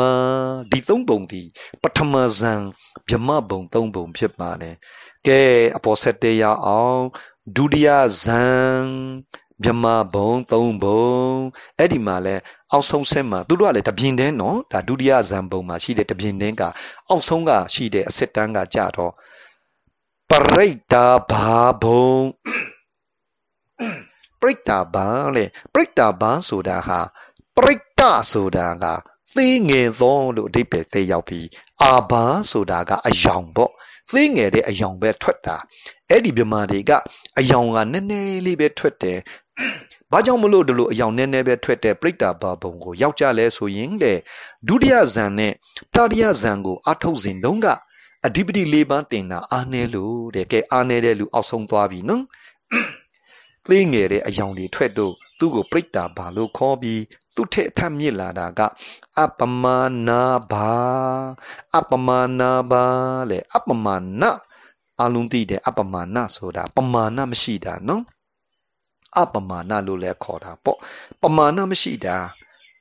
ဒီသုံးပုံဒီပထမဇန်ဗြဟ္မဘုံသုံးပုံဖြစ်ပါတယ် ကဲအပေါ်ဆက်တေးရအောင်ဒုတိယဇန်မြမဘုံသုံးဘုံအဲ့ဒီမှာလဲအောက်ဆုံးဆက်မှာသူတို့ကလည်းတပြင်းတင်းနော်ဒါဒုတိယဇန်ဘုံမှာရှိတဲ့တပြင်းတင်းကအောက်ဆုံးကရှိတဲ့အစစ်တန်းကကြတော့ပရိတ်တာဘာဘုံပရိတ်တာဘာလေပရိတ်တာဘာဆိုတာဟာပရိတ်တာဆိုတာကသေးငယ်သောလို့အဓိပ္ပာယ်သိရောက်ပြီးအာဘာဆိုတာကအယောင်ပေါ့ သေးငယ်တဲ့အယောင်ပဲထွက်တာအဲ့ဒီမြမာတွေကအယောင်ကနည်းနည်းလေးပဲထွက်တယ်ဘာကြောင့်မလို့ဒီလိုအယောင်နည်းနည်းပဲထွက်တဲ့ပြိတ္တာဘာဘုံကိုယောက်ျားလဲဆိုရင်တဲ့ဒုတိယဇန်နဲ့တတိယဇန်ကိုအထုတ်စဉ်တုန်းကအဓိပတိ၄ပါးတင်တာအာနေလို့တဲ့ကဲအာနေတဲ့လူအောက်ဆုံးသွားပြီနော်သေးငယ်တဲ့အယောင်တွေထွက်တော့သူ့ကိုပြိတ္တာဘာလို့ခေါ်ပြီး သူ့ထက်အထမြင့်လာတာကအပမာနာဘာအပမာနာဘာလေအပမာနာအလုံးသိတယ်အပမာဏဆိုတာပမာဏမရှိတာနော်အပမာဏလို့လည်းခေါ်တာပေါ့ပမာဏမရှိတာ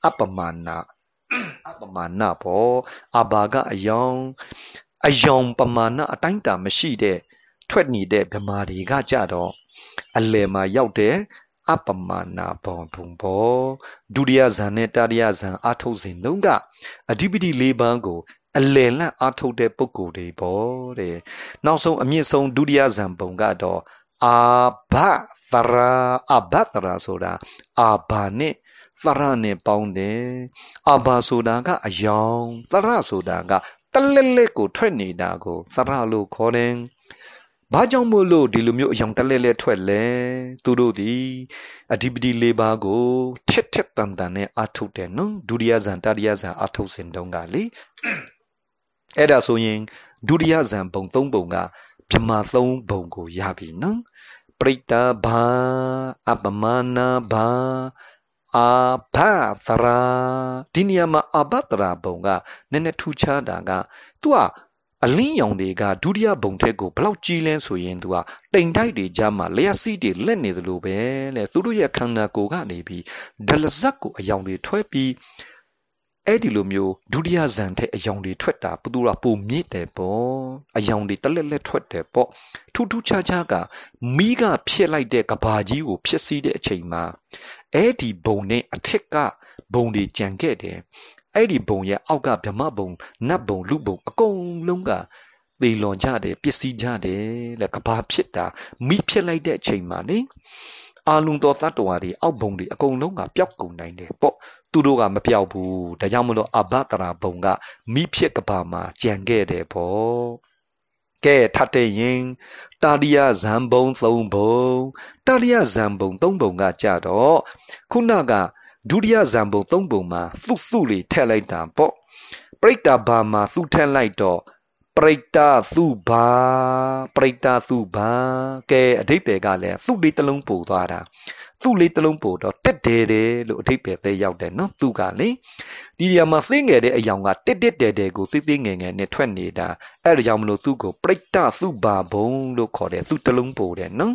အပမာဏအပမာဏပေါ့အဘာကအယောင်အယောင်ပမာဏအတိုင်းတာမရှိတဲ့ထွက်နေတဲ့ဗမာတွေကကြတော့အလယ်မှာရောက်တဲ့ အပမာဏဘုံဘုံဘောဒုတိယဇန်နဲ့တတိယဇန်အာထုတ်စဉ်လုံးကအဓိပတိ၄ပါးကိုအလယ်လန့်အားထုတ်တဲ့ပုံကိုယ်တွေပေါ့တဲ့နောက်ဆုံးအမြင့်ဆုံးဒုတိယဇံပုံကတော့အာဘသရာအဘသရာဆိုတာအာဘာနဲ့သရနဲ့ပေါင်းတယ်အာဘာဆိုတာကအယောင်သရဆိုတာကတလက်လက်ကိုထွက်နေတာကိုသရလို့ခေါ်တယ် ဘာကြောင့်မို့လို့ဒီလိုမျိုးအယောင်တလဲလဲထွက်လဲသူတို့ဒီအဓိပတိ၄ပါးကိုထက်ထက်တန်တန်နဲ့အထုတ်တယ်နော်ဒုတိယဇန်တတိယဇန်အထုတ်စဉ်တုန်းကလေအဲ့ဒါဆိုရင်ဒုတိယဇန်ပုံ၃ပုံကဗြမာ၃ပုံကိုရပြီနော်ပပရိတာဘာအပမနာဘာအာဘသရာဒီနေရာမှာအဘသရာဘုံကနည်းနည်းထူးခြားတာကသူက အလင်းရောင်တွေကဒုတိယဘုံထက်ကိုဘလောက်ကြီးလဲဆိုရင်သူကတိမ်တိုက်တွေကြားမှာလျှက်စီးတွေလက်နေသလိုပဲလေသူတို့ရဲ့ခန္ဓာကိုယ်ကနေပြီးဒလဇက်ကိုအယောင်တွေထွဲပြီးအဲ့ဒီလိုမျိုးဒုတိယဇန်တဲ့အယောင်တွေထွက်တာဘသူကပုံမြင့်တယ်ပေါ့အယောင်တွေတလက်လက်ထွက်တယ်ပေါ့ထူးထူးခြားခြားကမိကဖြစ်လိုက်တဲ့ကဘာကြီးကိုဖြစ်စီတဲ့အချိန်မှာအဲ့ဒီဘုံနဲ့အထက်ကဘုံတွေကြံခဲ့တယ် အဲ့ဒီဘုံရဲ့အောက်ကဗြဟ္မဘုံနတ်ဘုံလူဘုံအကုန်လုံးကသေလွန်ကြတယ်ပစ္စည်းကြတယ်လေကဘာဖြစ်တာမိဖြစ်လိုက်တဲ့အချိန်မှာလေအာလုံတော်သတ္တဝါတွေအောက်ဘုံတွေအကုန်လုံးကပျောက်ကုန်နိုင်တယ်ပေါ့သူတို့ကမပြောက်ဘူးဒါကြောင့်မလို့အဘတရာဘုံကမိဖြစ်ကဘာမှာကြံခဲ့တယ်ပေါ့ကဲထပ်တဲ့ရင်တာရိယဇံဘုံ၃ဘုံတာရိယဇံဘုံ၃ဘုံကကြတော့ခုနက ဒုတိယဇံဘုံ၃ဘုံမှာသုသုလေးထည့်လိုက်တာပေါ့ပရိတ္တာဘာမှာသုထည့်လိုက်တော့ပရိတ္တသုဘာပရိတ္တသုဘာကဲအဓိပ္ပာယ်ကလည်းသုလေးတစ်လုံးပို့သွားတာ သူ့လေးတစ်လုံးပို့တော့တက်တယ်တယ်လို့အထိပ္ပယ်သေးရောက်တယ်နော်သူကလေဒီနေရာမှာသိငယ်တဲ့အယောင်ကတက်တက်တယ်တယ်ကိုသိသိငယ်ငယ်နဲ့ထွက်နေတာအဲ့ဒါကြောင့်မလို့သူ့ကိုပရိတ္တသုဘာဘုံလို့ခေါ်တယ်သူ့တစ်လုံးပို့တယ်နော်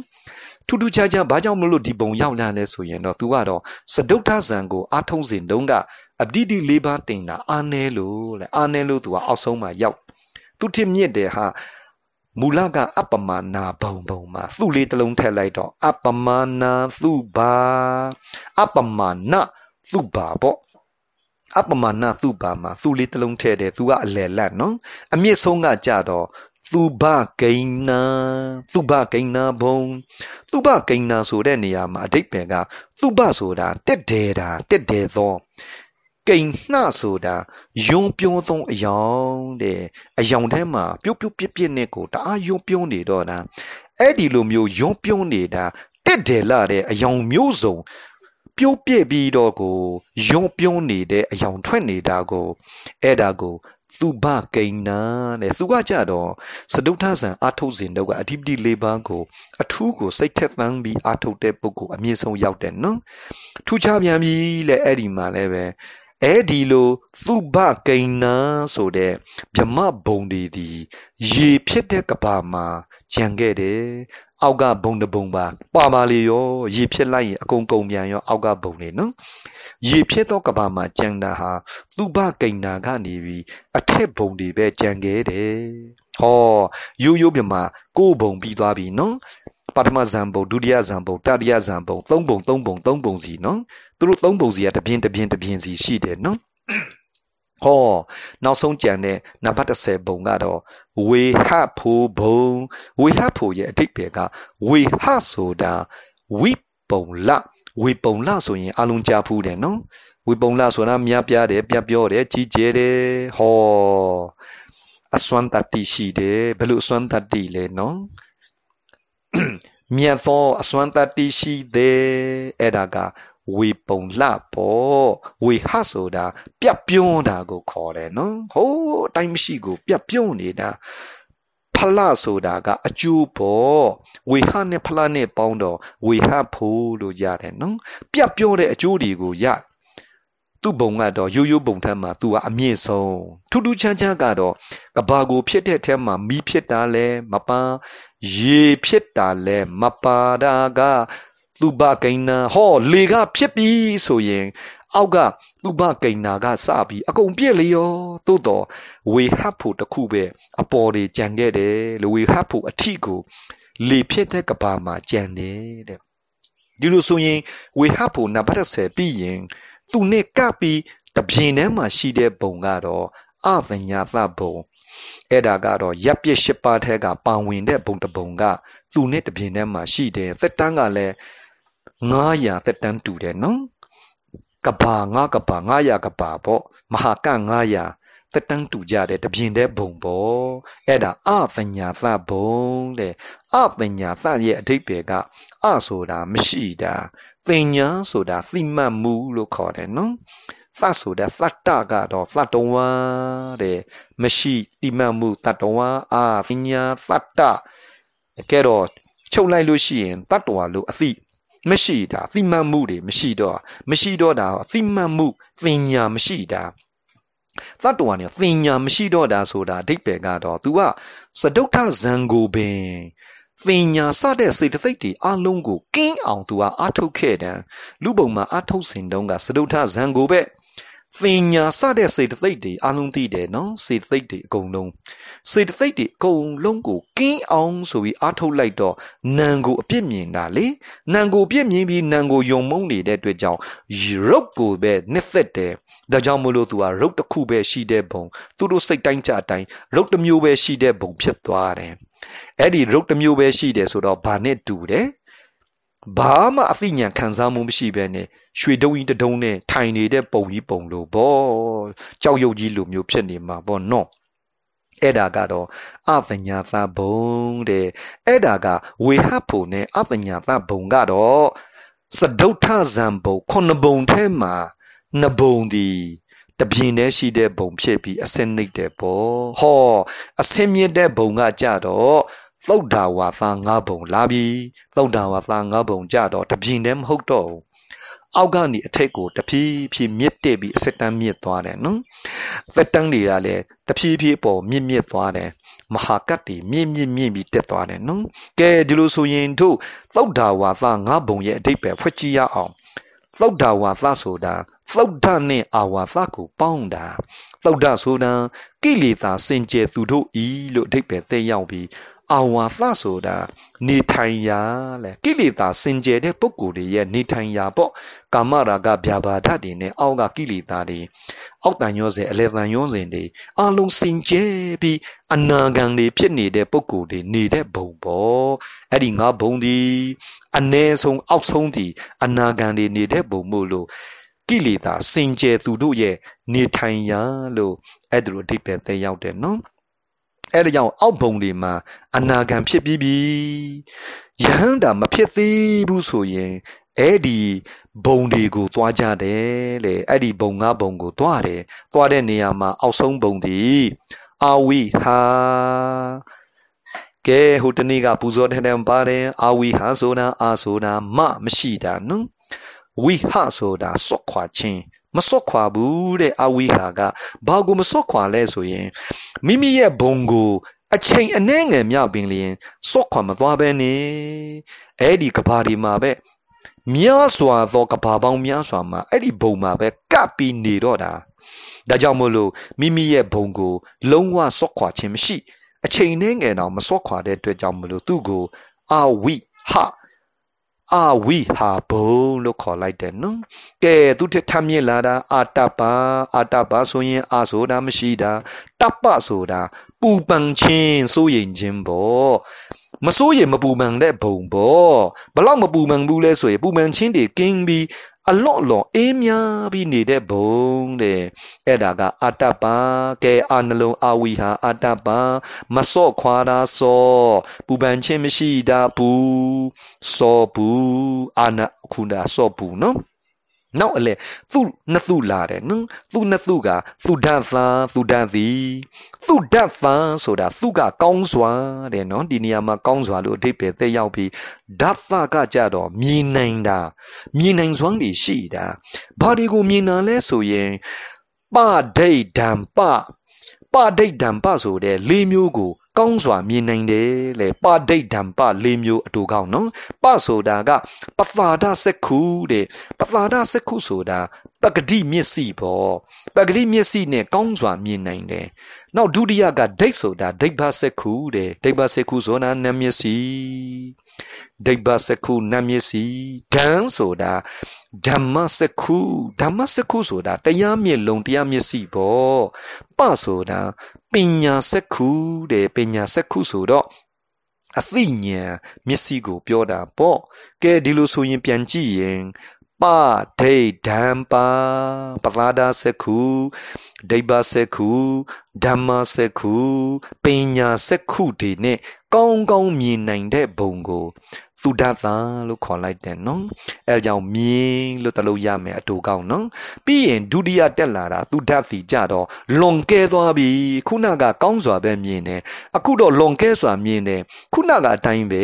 ထူးထူးခြားခြားဘာကြောင့်မလို့ဒီပုံရောက်လာလဲဆိုရင်တော့သူကတော့စဒုဋ္ဌဇံကိုအာထုံးစဉ်တုန်းကအပတိတိလေးပါးတင်တာအာနဲလို့လေအာနဲလို့သူကအောက်ဆုံးမှာရောက်သူထင်မြင့်တယ်ဟာ မူလကအပမနာဘုံဘုံမှာသူ့လေးတစ်လုံးထည့်လိုက်တော့အပမနာသူဘာအပမနာသူဘာပေါ့အပမနာသူဘာမှာသူ့လေးတစ်လုံးထည့်တယ်သူကအလယ်လတ်နော်အမြင့်ဆုံးကကြတော့သူဘကိန်းနာသူဘကိန်းနာဘုံသူဘကိန်းနာဆိုတဲ့နေရာမှာအဓိပ္ပာယ်ကသူဘဆိုတာတက်တယ်တာတက်တယ်သော ကိန်နှဆိုတာယုံပြုံးသောအယောင်တဲ့အယောင်ထဲမှာပြုတ်ပြုတ်ပြစ်ပြစ်နဲ့ကိုတအားယုံပြုံးနေတော့တာအဲ့ဒီလိုမျိုးယုံပြုံးနေတာတက်တယ်လာတဲ့အယောင်မျိုးစုံပြိုးပြက်ပြီးတော့ကိုယုံပြုံးနေတဲ့အယောင်ထွက်နေတာကိုအဲ့ဒါကိုသူဘကိန်းနာတဲ့သူကကြတော့စဒုထဇံအာထုတ်စဉ်တော့ကအဓိပတိလေးပါးကို အထူးကိုစိတ်ထက်သန်းပြီးအာထုတ်တဲ့ပုဂ္ဂိုလ်အမြင့်ဆုံးရောက်တယ်နော်ထူးခြားပြန်ပြီလေအဲ့ဒီမှာလည်းပဲ အဲ့ဒီလိုသုဘကိန်းနာဆိုတဲ့ဗြမဘုံတွေဒီရေဖြစ်တဲ့ကဘာမှာကြံခဲ့တယ်အောက်ကဘုံတဘုံပါပါပါလေရောရေဖြစ်လိုက်ရင်အကုန်ကုန်ပြန်ရောအောက်ကဘုံနေနော်ရေဖြစ်သောကဘာမှာကြံတာဟာသုဘကိန်းနာကနေပြီးအထက်ဘုံတွေပဲကြံခဲ့တယ်ဟောရိုးရိုးမြမှာကိုယ်ဘုံပြီးသွားပြီနော်ပထမဇံဘုံဒုတိယဇံဘုံတတိယဇံဘုံသုံးဘုံသုံးဘုံသုံးဘုံစီနော် သူတို့သုံးပုံစီကတပြင်းတပြင်းတပြင်းစီရှိတယ်နော်ဟောနောက်ဆုံးကြံတဲ့နံပါတ်30ဘုံကတော့ဝေဟဖိုဘုံဝေဟဖိုရဲ့အဓိပ္ပာယ်ကဝေဟဆိုတာဝိပုံလဝေပုံလဆိုရင်အလုံးကြဖူးတယ်နော်ဝေပုံလဆိုတာမြားပြားတယ်ပြပြောတယ်ကြီးကျယ်တယ်ဟောအစွမ်းတတိရှိတယ်ဘယ်လိုအစွမ်းတတိလဲနော်မြတ်သောအစွမ်းတတိရှိတယ်အဲ့ဒါက ဝေပုံလှပေါ့ဝေဟဆိုတာပြတ်ပြုံးတာကိုခေါ်တယ်နော်ဟိုးအတိုင်းမရှိကိုပြတ်ပြုံးနေတာဖလဆိုတာကအကျိုးပေါ့ဝေဟနဲ့ဖလနဲ့ပေါင်းတော့ဝေဟဖို့လို့ရတယ်နော်ပြတ်ပြောတဲ့အကျိုးတွေကိုရသူ့ဘုံကတော့ရိုးရိုးဘုံထက်မှာသူကအမြင့်ဆုံးထူးထူးချမ်းချမ်းကတော့ကဘာကိုဖြစ်တဲ့အထက်မှာမီးဖြစ်တာလဲမပန်းရေဖြစ်တာလဲမပါတာက သူဘကိန်းနာဟောလေကဖြစ်ပြီဆိုရင် အောက်ကသူဘကိန်းနာကစပြီးအကုန်ပြည့်လေရောသို့တော့ဝေဟပ်ဖို့တခုပဲအပေါ်တွေကြံခဲ့တယ်လူဝေဟပ်ဖို့အထီကိုလေဖြစ်တဲ့ကဘာမှာကြံတယ်တဲ့ဒီလိုဆိုရင်ဝေဟပ်ဖို့နံပါတ်10ပြီးရင်သူနဲ့ကပ်ပြီးတပြင်းထဲမှာရှိတဲ့ဘုံကတော့အသညာသဘုံအဲ့ဒါကတော့ရပ်ပြစ်ရှစ်ပါးထဲကပါဝင်တဲ့ဘုံတဘုံကသူနဲ့တပြင်းထဲမှာရှိတယ်သက်တမ်းကလည်း 900သက်တမ်းတူတယ်နော်ကဘာငါကဘာ900ကဘာပေါ့မဟာက900သက်တမ်းတူကြတယ်တပြင်းတဲ့ဘုံပေါ့အဲ့ဒါအပညာသဘုံတဲ့အပညာသရဲ့အဓိပ္ပာယ်ကအဆိုတာမရှိတာပညာဆိုတာသိမှတ်မှုလို့ခေါ်တယ်နော်သဆိုတာသတ္တကတော့သတ္တဝါတဲ့မရှိသိမှတ်မှုတတ္တဝါအာပညာသတ္တကဲတော့ခြချုပ်လိုက်လို့ရှိရင်တတ္တဝါလို့အသိ မရှိတာသိမှတ်မှုတွေမရှိတော့မရှိတော့တာအသိမှတ်မှုသင်ညာမရှိတာသတ္တဝါเนี่ยသင်ညာမရှိတော့တာဆိုတာအဓိပ္ပာယ်ကတော့ तू ကစဒုဋ္ဌဇံကိုပင်သင်ညာစတဲ့စေတသိက်တွေအလုံးကိုကင်းအောင် तू ကအာထုတ်ခဲ့တယ်လူပုံမှာအာထုတ်စဉ်တုန်းကစဒုဋ္ဌဇံကိုပဲ သင်ညာစတဲ့စေတသိက်တွေအလုံးသိတယ်နော်စေတသိက်တွေအကုန်လုံးစေတသိက်တွေအကုန်လုံးကိုကင်းအောင်ဆိုပြီးအားထုတ်လိုက်တော့နံကိုအပြစ်မြင်တာလေနံကိုအပြစ်မြင်ပြီးနံကိုယုံမုန်းနေတဲ့အတွက်ကြောင့်ရုပ်ကိုပဲနှစ်သက်တယ်ဒါကြောင့်မလို့သူကရုပ်တစ်ခုပဲရှိတဲ့ဘုံသူတို့စိတ်တိုင်းကြအတိုင်းရုပ်တစ်မျိုးပဲရှိတဲ့ဘုံဖြစ်သွားတယ်အဲ့ဒီရုပ်တစ်မျိုးပဲရှိတယ်ဆိုတော့ဘာနဲ့တူတယ် ဘာမှအသိဉာဏ်ခံစားမှုမရှိဘဲနဲ့ရွှေတုံးကြီးတတုံးနဲ့ထိုင်နေတဲ့ပုံကြီးပုံလို့ဗောကြောက်ရွံ့ကြီးလိုမျိုးဖြစ်နေမှာဗောနော်အဲ့ဒါကတော့အပညာသဘုံတဲ့အဲ့ဒါကဝေဟဖို့နဲ့အပညာသဘုံကတော့စဒုဋ္ဌဇံဘုံခုနှစ်ဘုံထဲမှာနှစ်ဘုံဒီတပြင်းတည်းရှိတဲ့ဘုံဖြစ်ပြီးအစင်းနှိပ်တဲ့ပေါ့ဟောအစင်းမြင့်တဲ့ဘုံကကြတော့ သုဒ္ဓဝါသငါးဘုံလာပြီသုဒ္ဓဝါသငါးဘုံကြတော့တပြင်းတည်းမဟုတ်တော့ဘူးအောက်ကနေအထက်ကိုတဖြည်းဖြည်းမြစ်တက်ပြီးအစက်တန်းမြစ်သွားတယ်နော်သက်တန်းတွေကလည်းတဖြည်းဖြည်းပေါ်မြစ်မြစ်သွားတယ်မဟာကတ်တွေမြင့်မြင့်မြင့်ပြီးတက်သွားတယ်နော်ကဲဒီလိုဆိုရင်တို့သုဒ္ဓဝါသငါးဘုံရဲ့အတိတ်ပဲဖွက်ကြည့်ရအောင်သုဒ္ဓဝါသဆိုတာသုဒ္ဓနဲ့အာဝါသကိုပေါင်းတာသုဒ္ဓဆိုတာကိလေသာစင်ကြယ်သူတို့ဤလို့အဓိပ္ပာယ်သက်ရောက်ပြီး အာဝါသဆိုတာနေထိုင်ရာလေကိလေသာစင်ကြယ်တဲ့ပုဂ္ဂိုလ်တွေရဲ့နေထိုင်ရာပေါ့ကာမရာဂဗျာပါဒတွေနဲ့အောက်ကကိလေသာတွေအောက်တန်ရောစဉ်အလေတန်ရောစဉ်တွေအလုံးစင်ကြယ်ပြီးအနာဂံတွေဖြစ်နေတဲ့ပုဂ္ဂိုလ်တွေနေတဲ့ဘုံပေါ့အဲ့ဒီငါဘုံဒီအ ਨੇ ဆုံးအောက်ဆုံးဒီအနာဂံတွေနေတဲ့ဘုံမို့လို့ကိလေသာစင်ကြယ်သူတို့ရဲ့နေထိုင်ရာလို့အဲ့ဒါလိုအဓိပ္ပာယ်သက်ရောက်တယ်နော် အဲ့ဒါကြောင့်အောက်ဘုံတွေမှာအနာဂံဖြစ်ပြီးပြီယဟန္တာမဖြစ်သေးဘူးဆိုရင်အဲ့ဒီဘုံတွေကိုသွားကြတယ်လေအဲ့ဒီဘုံငါဘုံကိုသွားတယ်သွားတဲ့နေရာမှာအောက်ဆုံးဘုံဒီအာဝိဟာကဲဟိုတနေ့ကပူဇော်တဲ့တံပါတယ်အာဝိဟာဆိုတာအာဆိုတာမမရှိတာနော်ဝိဟဆိုတာစွတ်ခွာခြင်း မစွတ်ခွာဘူးတဲ့အဝိဟာကဘာကိုမစွတ်ခွာလဲဆိုရင်မိမိရဲ့ဘုံကိုအချိန်အနှဲငယ်မြပင်လျင်စွတ်ခွာမသွားပဲနေအဲ့ဒီကဘာဒီမှာပဲများစွာသောကဘာပေါင်းများစွာမှာအဲ့ဒီဘုံမှာပဲကပ်ပြီးနေတော့တာဒါကြောင့်မို့လို့မိမိရဲ့ဘုံကို လုံးဝစွတ်ခွာခြင်းမရှိ အချိန်နှဲငယ်တော့မစွတ်ခွာတဲ့အတွက်ကြောင့်မလို့သူ့ကိုအဝိဟ အာဝိဟာဘုံလို့ခေါ်လိုက်တယ်နော်ကဲသူထထမြင့်လာတာအာတပအာတပဆိုရင်အာဆိုတာမရှိတာတပဆိုတာပူပန်ခြင်းစိုးရိမ်ခြင်းပေါ့ မစိုးရိမ်မပူပန်တဲ့ဘုံပေါ့ဘလောက်မပူပန်ဘူးလဲဆိုရင်ပူပန်ခြင်းတွေကင်းပြီးအလော့လော့အေးမြပြီးနေတဲ့ဘုံတဲ့အဲ့ဒါကအတ္တပါကဲအာနှလုံးအဝိဟာအတ္တပါမစော့ခွာတာစောပူပန်ခြင်းမရှိတာဘူးစောဘူးအာနခုနာစောဘူးနော် နောက်အလေသူနှစ်သူလာတယ်နော်သူနှစ်သူကသူဒတ်သာသူဒတ်သည်သူဒတ်သာဆိုတာသူကကောင်းစွာတဲ့နော်ဒီနေရာမှာကောင်းစွာလို့အဓိပ္ပာယ်သက်ရောက်ပြီးဒတ်သာကကြတော့မြင်နိုင်တာမြင်နိုင်စွမ်းတွေရှိတာဘာတွေကိုမြင်တာလဲဆိုရင်ပဒိတ်ဓမ္ပပဒိတ်ဓမ္ပဆိုတဲ့လေးမျိုးကို ကောင်းစွာမြင်နိုင်တယ်လေပဒိတ်ဓမ္ပ၄မျိုးအတူကောင်းနော်ပဆိုတာကပသာဒစက္ခုတဲ့ပသာဒစက္ခုဆိုတာ ပဂတိမျက်စိပေါ့ပဂတိမျက်စိနဲ့ကောင်းစွာမြင်နိုင်တယ်နောက်ဒုတိယကဒိတ်ဆိုတာဒိတ်ဘစက္ခုတဲ့ဒိတ်ဘစက္ခုဆိုတာနမျက်စိဒိတ်ဘစက္ခုနမျက်စိဒံဆိုတာဓမ္မစက္ခုဓမ္မစက္ခုဆိုတာတရားမျက်လုံးတရားမျက်စိပေါ့ပဆိုတာပညာစက္ခုတဲ့ပညာစက္ခုဆိုတော့အသိဉာဏ်မျက်စိကိုပြောတာပေါ့ကဲဒီလိုဆိုရင်ပြန်ကြည့်ရင် ပဒိဓမ္ပါပသာဒစက္ခုဒိဗ္ဗစက္ခုဓမ္မစက္ခုပညာစက္ခုတွေနဲ့ကောင်းကောင်းမြင်နိုင်တဲ့ဘုံကို သုဒ္ဓသာလို့ခေါ်လိုက်တယ်နော်အဲဒါကြောင့်မြင်းလို့တလို့ရမယ်အတူကောင်းနော်ပြီးရင်ဒုတိယတက်လာတာသုဒ္ဓစီကြတော့လွန်ကဲသွားပြီခုနကကောင်းစွာပဲမြင်တယ်အခုတော့လွန်ကဲစွာမြင်တယ်ခုနကအတိုင်းပဲ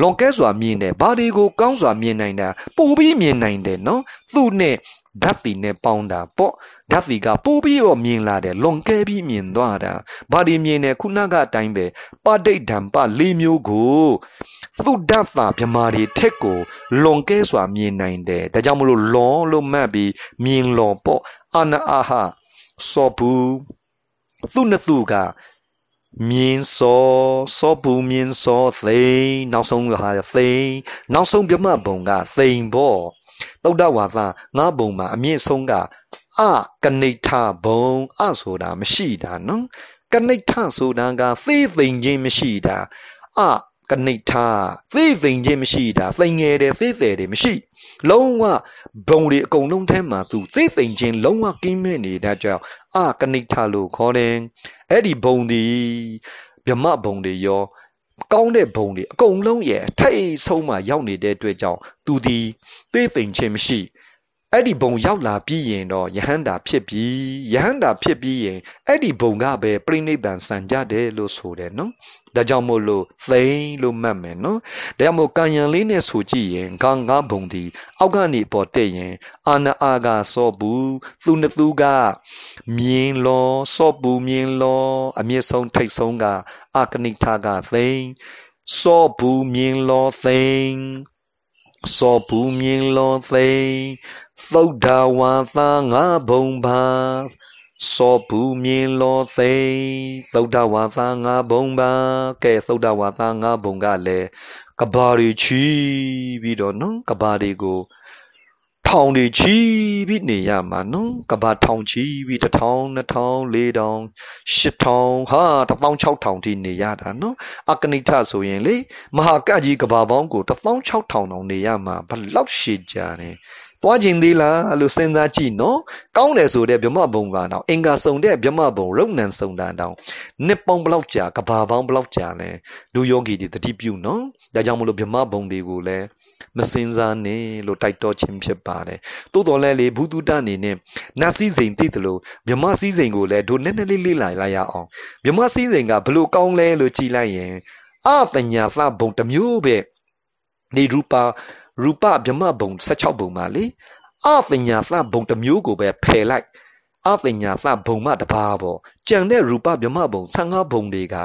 လွန်ကဲစွာမြင်တယ်ဘာတွေကိုကောင်းစွာမြင်နိုင်တာပိုပြီးမြင်နိုင်တယ်နော်သူ့နဲ့ ဓာတ်စီနဲ့ပေါင်းတာပေါ့ဓာတ်စီကပိုးပြီးတော့မြင်လာတယ်လွန်ကဲပြီးမြင်သွားတာဘာဒီမြင်တယ်ခုနကအတိုင်းပဲပဋိဒံပလေးမျိုးကိုသုဒ္ဓသာမြမာတွေထက်ကိုလွန်ကဲစွာမြင်နိုင်တယ်ဒါကြောင့်မလို့လွန်လို့မှတ်ပြီးမြင်လွန်ပေါ့အာနာအာဟာစောဘူးသူနှစ်သူကမြင်းစောစောပူမြင်းစောသိန်းနောက်ဆုံးဟာသိန်းနောက်ဆုံးပြမဘုံကသိန်းပေါ့ သုဒ္ဓဝါဒငါးဘုံမှာအမြင့်ဆုံးကအကနိဋ္ဌဘုံအဆိုတာမရှိတာနော်ကနိဋ္ဌဆိုတာကသေသိမ်ခြင်းမရှိတာအကနိဋ္ဌသေသိမ်ခြင်းမရှိတာသိငယ်တယ်သေသေးတယ်မရှိ လုံးဝဘုံတွေအကုန်လုံးထဲမှာသူသေသိမ်ခြင်းလုံးဝကင်းမဲ့နေတာကြောင့်အကနိဋ္ဌလို့ခေါ်တယ်အဲ့ဒီဘုံဒီဗြဟ္မဘုံတွေရော ကောင်းတဲ့ဘုံတွေအကုန်လုံးရဲ့အထိတ်ဆုံးမှရောက်နေတဲ့အတွက်ကြောင့်သူဒီသေသိမ်ခြင်းမရှိအဲ့ဒီဘုံရောက်လာပြီးရင်တော့ယဟန္တာဖြစ်ပြီးယဟန္တာဖြစ်ပြီးရင်အဲ့ဒီဘုံကပဲပြိဋိဘံစံကြတယ်လို့ဆိုတယ်နော်ဒါကြောင့်မို့လို့သိမ့်လို့မှတ်မယ်နော်ဒါကြောင့်မို့ကံယံလေးနဲ့ဆိုကြည့်ရင်ဂံငါဘုံဒီအောက်ကနေပေါ်တက်ရင်အာနာအာကစောဘူးသူနှစ်သူက မြင်းလောစောဘူးမြင်းလော အမြင့်ဆုံးထိတ်ဆုံးကအာကနိထာကသိမ့်စောဘူးမြင်းလောသိမ့်စောဘူးမြင်းလောသိမ့်သုဒ္ဓဝါသာငါဘုံပါစောဘူးမြင်လောသိသုဒ္ဓဝါသာငါဘုံပါကဲသုဒ္ဓဝါသာငါဘုံကလည်းကဘာတွေချီပြီးတော့နော်ကဘာတွေကို ထောင်တွေချီပြီးနေရမှာနော်ကဘာထောင်ချီပြီးတစ်ထောင်နှစ်ထောင်လေးထောင်ရှစ်ထောင်ဟာတစ်ထောင်၆ထောင်ထိနေရတာနော်အကနိဋ္ဌဆိုရင်လေမဟာကကြီးကဘာပေါင်းကိုတစ်ထောင်၆ထောင်တောင်နေရမှာဘလောက်ရှည်ကြတယ်သွားခြင်းသေးလားလို့စဉ်းစားကြည့်နော်ကောင်းတယ်ဆိုတဲ့ဗြဟ္မဘုံကတော့အင်္ဂါစုံတဲ့ဗြဟ္မဘုံရုပ်နံစုံတာတောင်နှစ်ပေါင်းဘလောက်ကြာကဘာပေါင်းဘလောက်ကြာလဲလူယောဂီတွေတတိပြုနော်ဒါကြောင့်မလို့ဗြဟ္မဘုံတွေကိုလည်း မစင်စားနဲ့လို့တိုက်တော်ခြင်းဖြစ်ပါတယ်။သို့တော်လည်းလေဘုဒ္ဓတအနေနဲ့နတ်စည်းစိမ်သိတယ်လို့မြမစည်းစိမ်ကိုလည်းဒိုနည်းနည်းလေးလေ့လာလိုက်ရအောင်။မြမစည်းစိမ်ကဘလို့ကောင်းလဲလို့ကြည်လိုက်ရင်အပညာသဘုံတစ်မျိုးပဲနေရူပါရူပဗြဟ္မဘုံ16ဘုံပါလေအပညာသဘုံတစ်မျိုးကိုပဲဖယ်လိုက် အပညာသဘုံမတပါပေါ့ကြံတဲ့ရူပဗြဟ္မဘုံ15ဘုံတွေက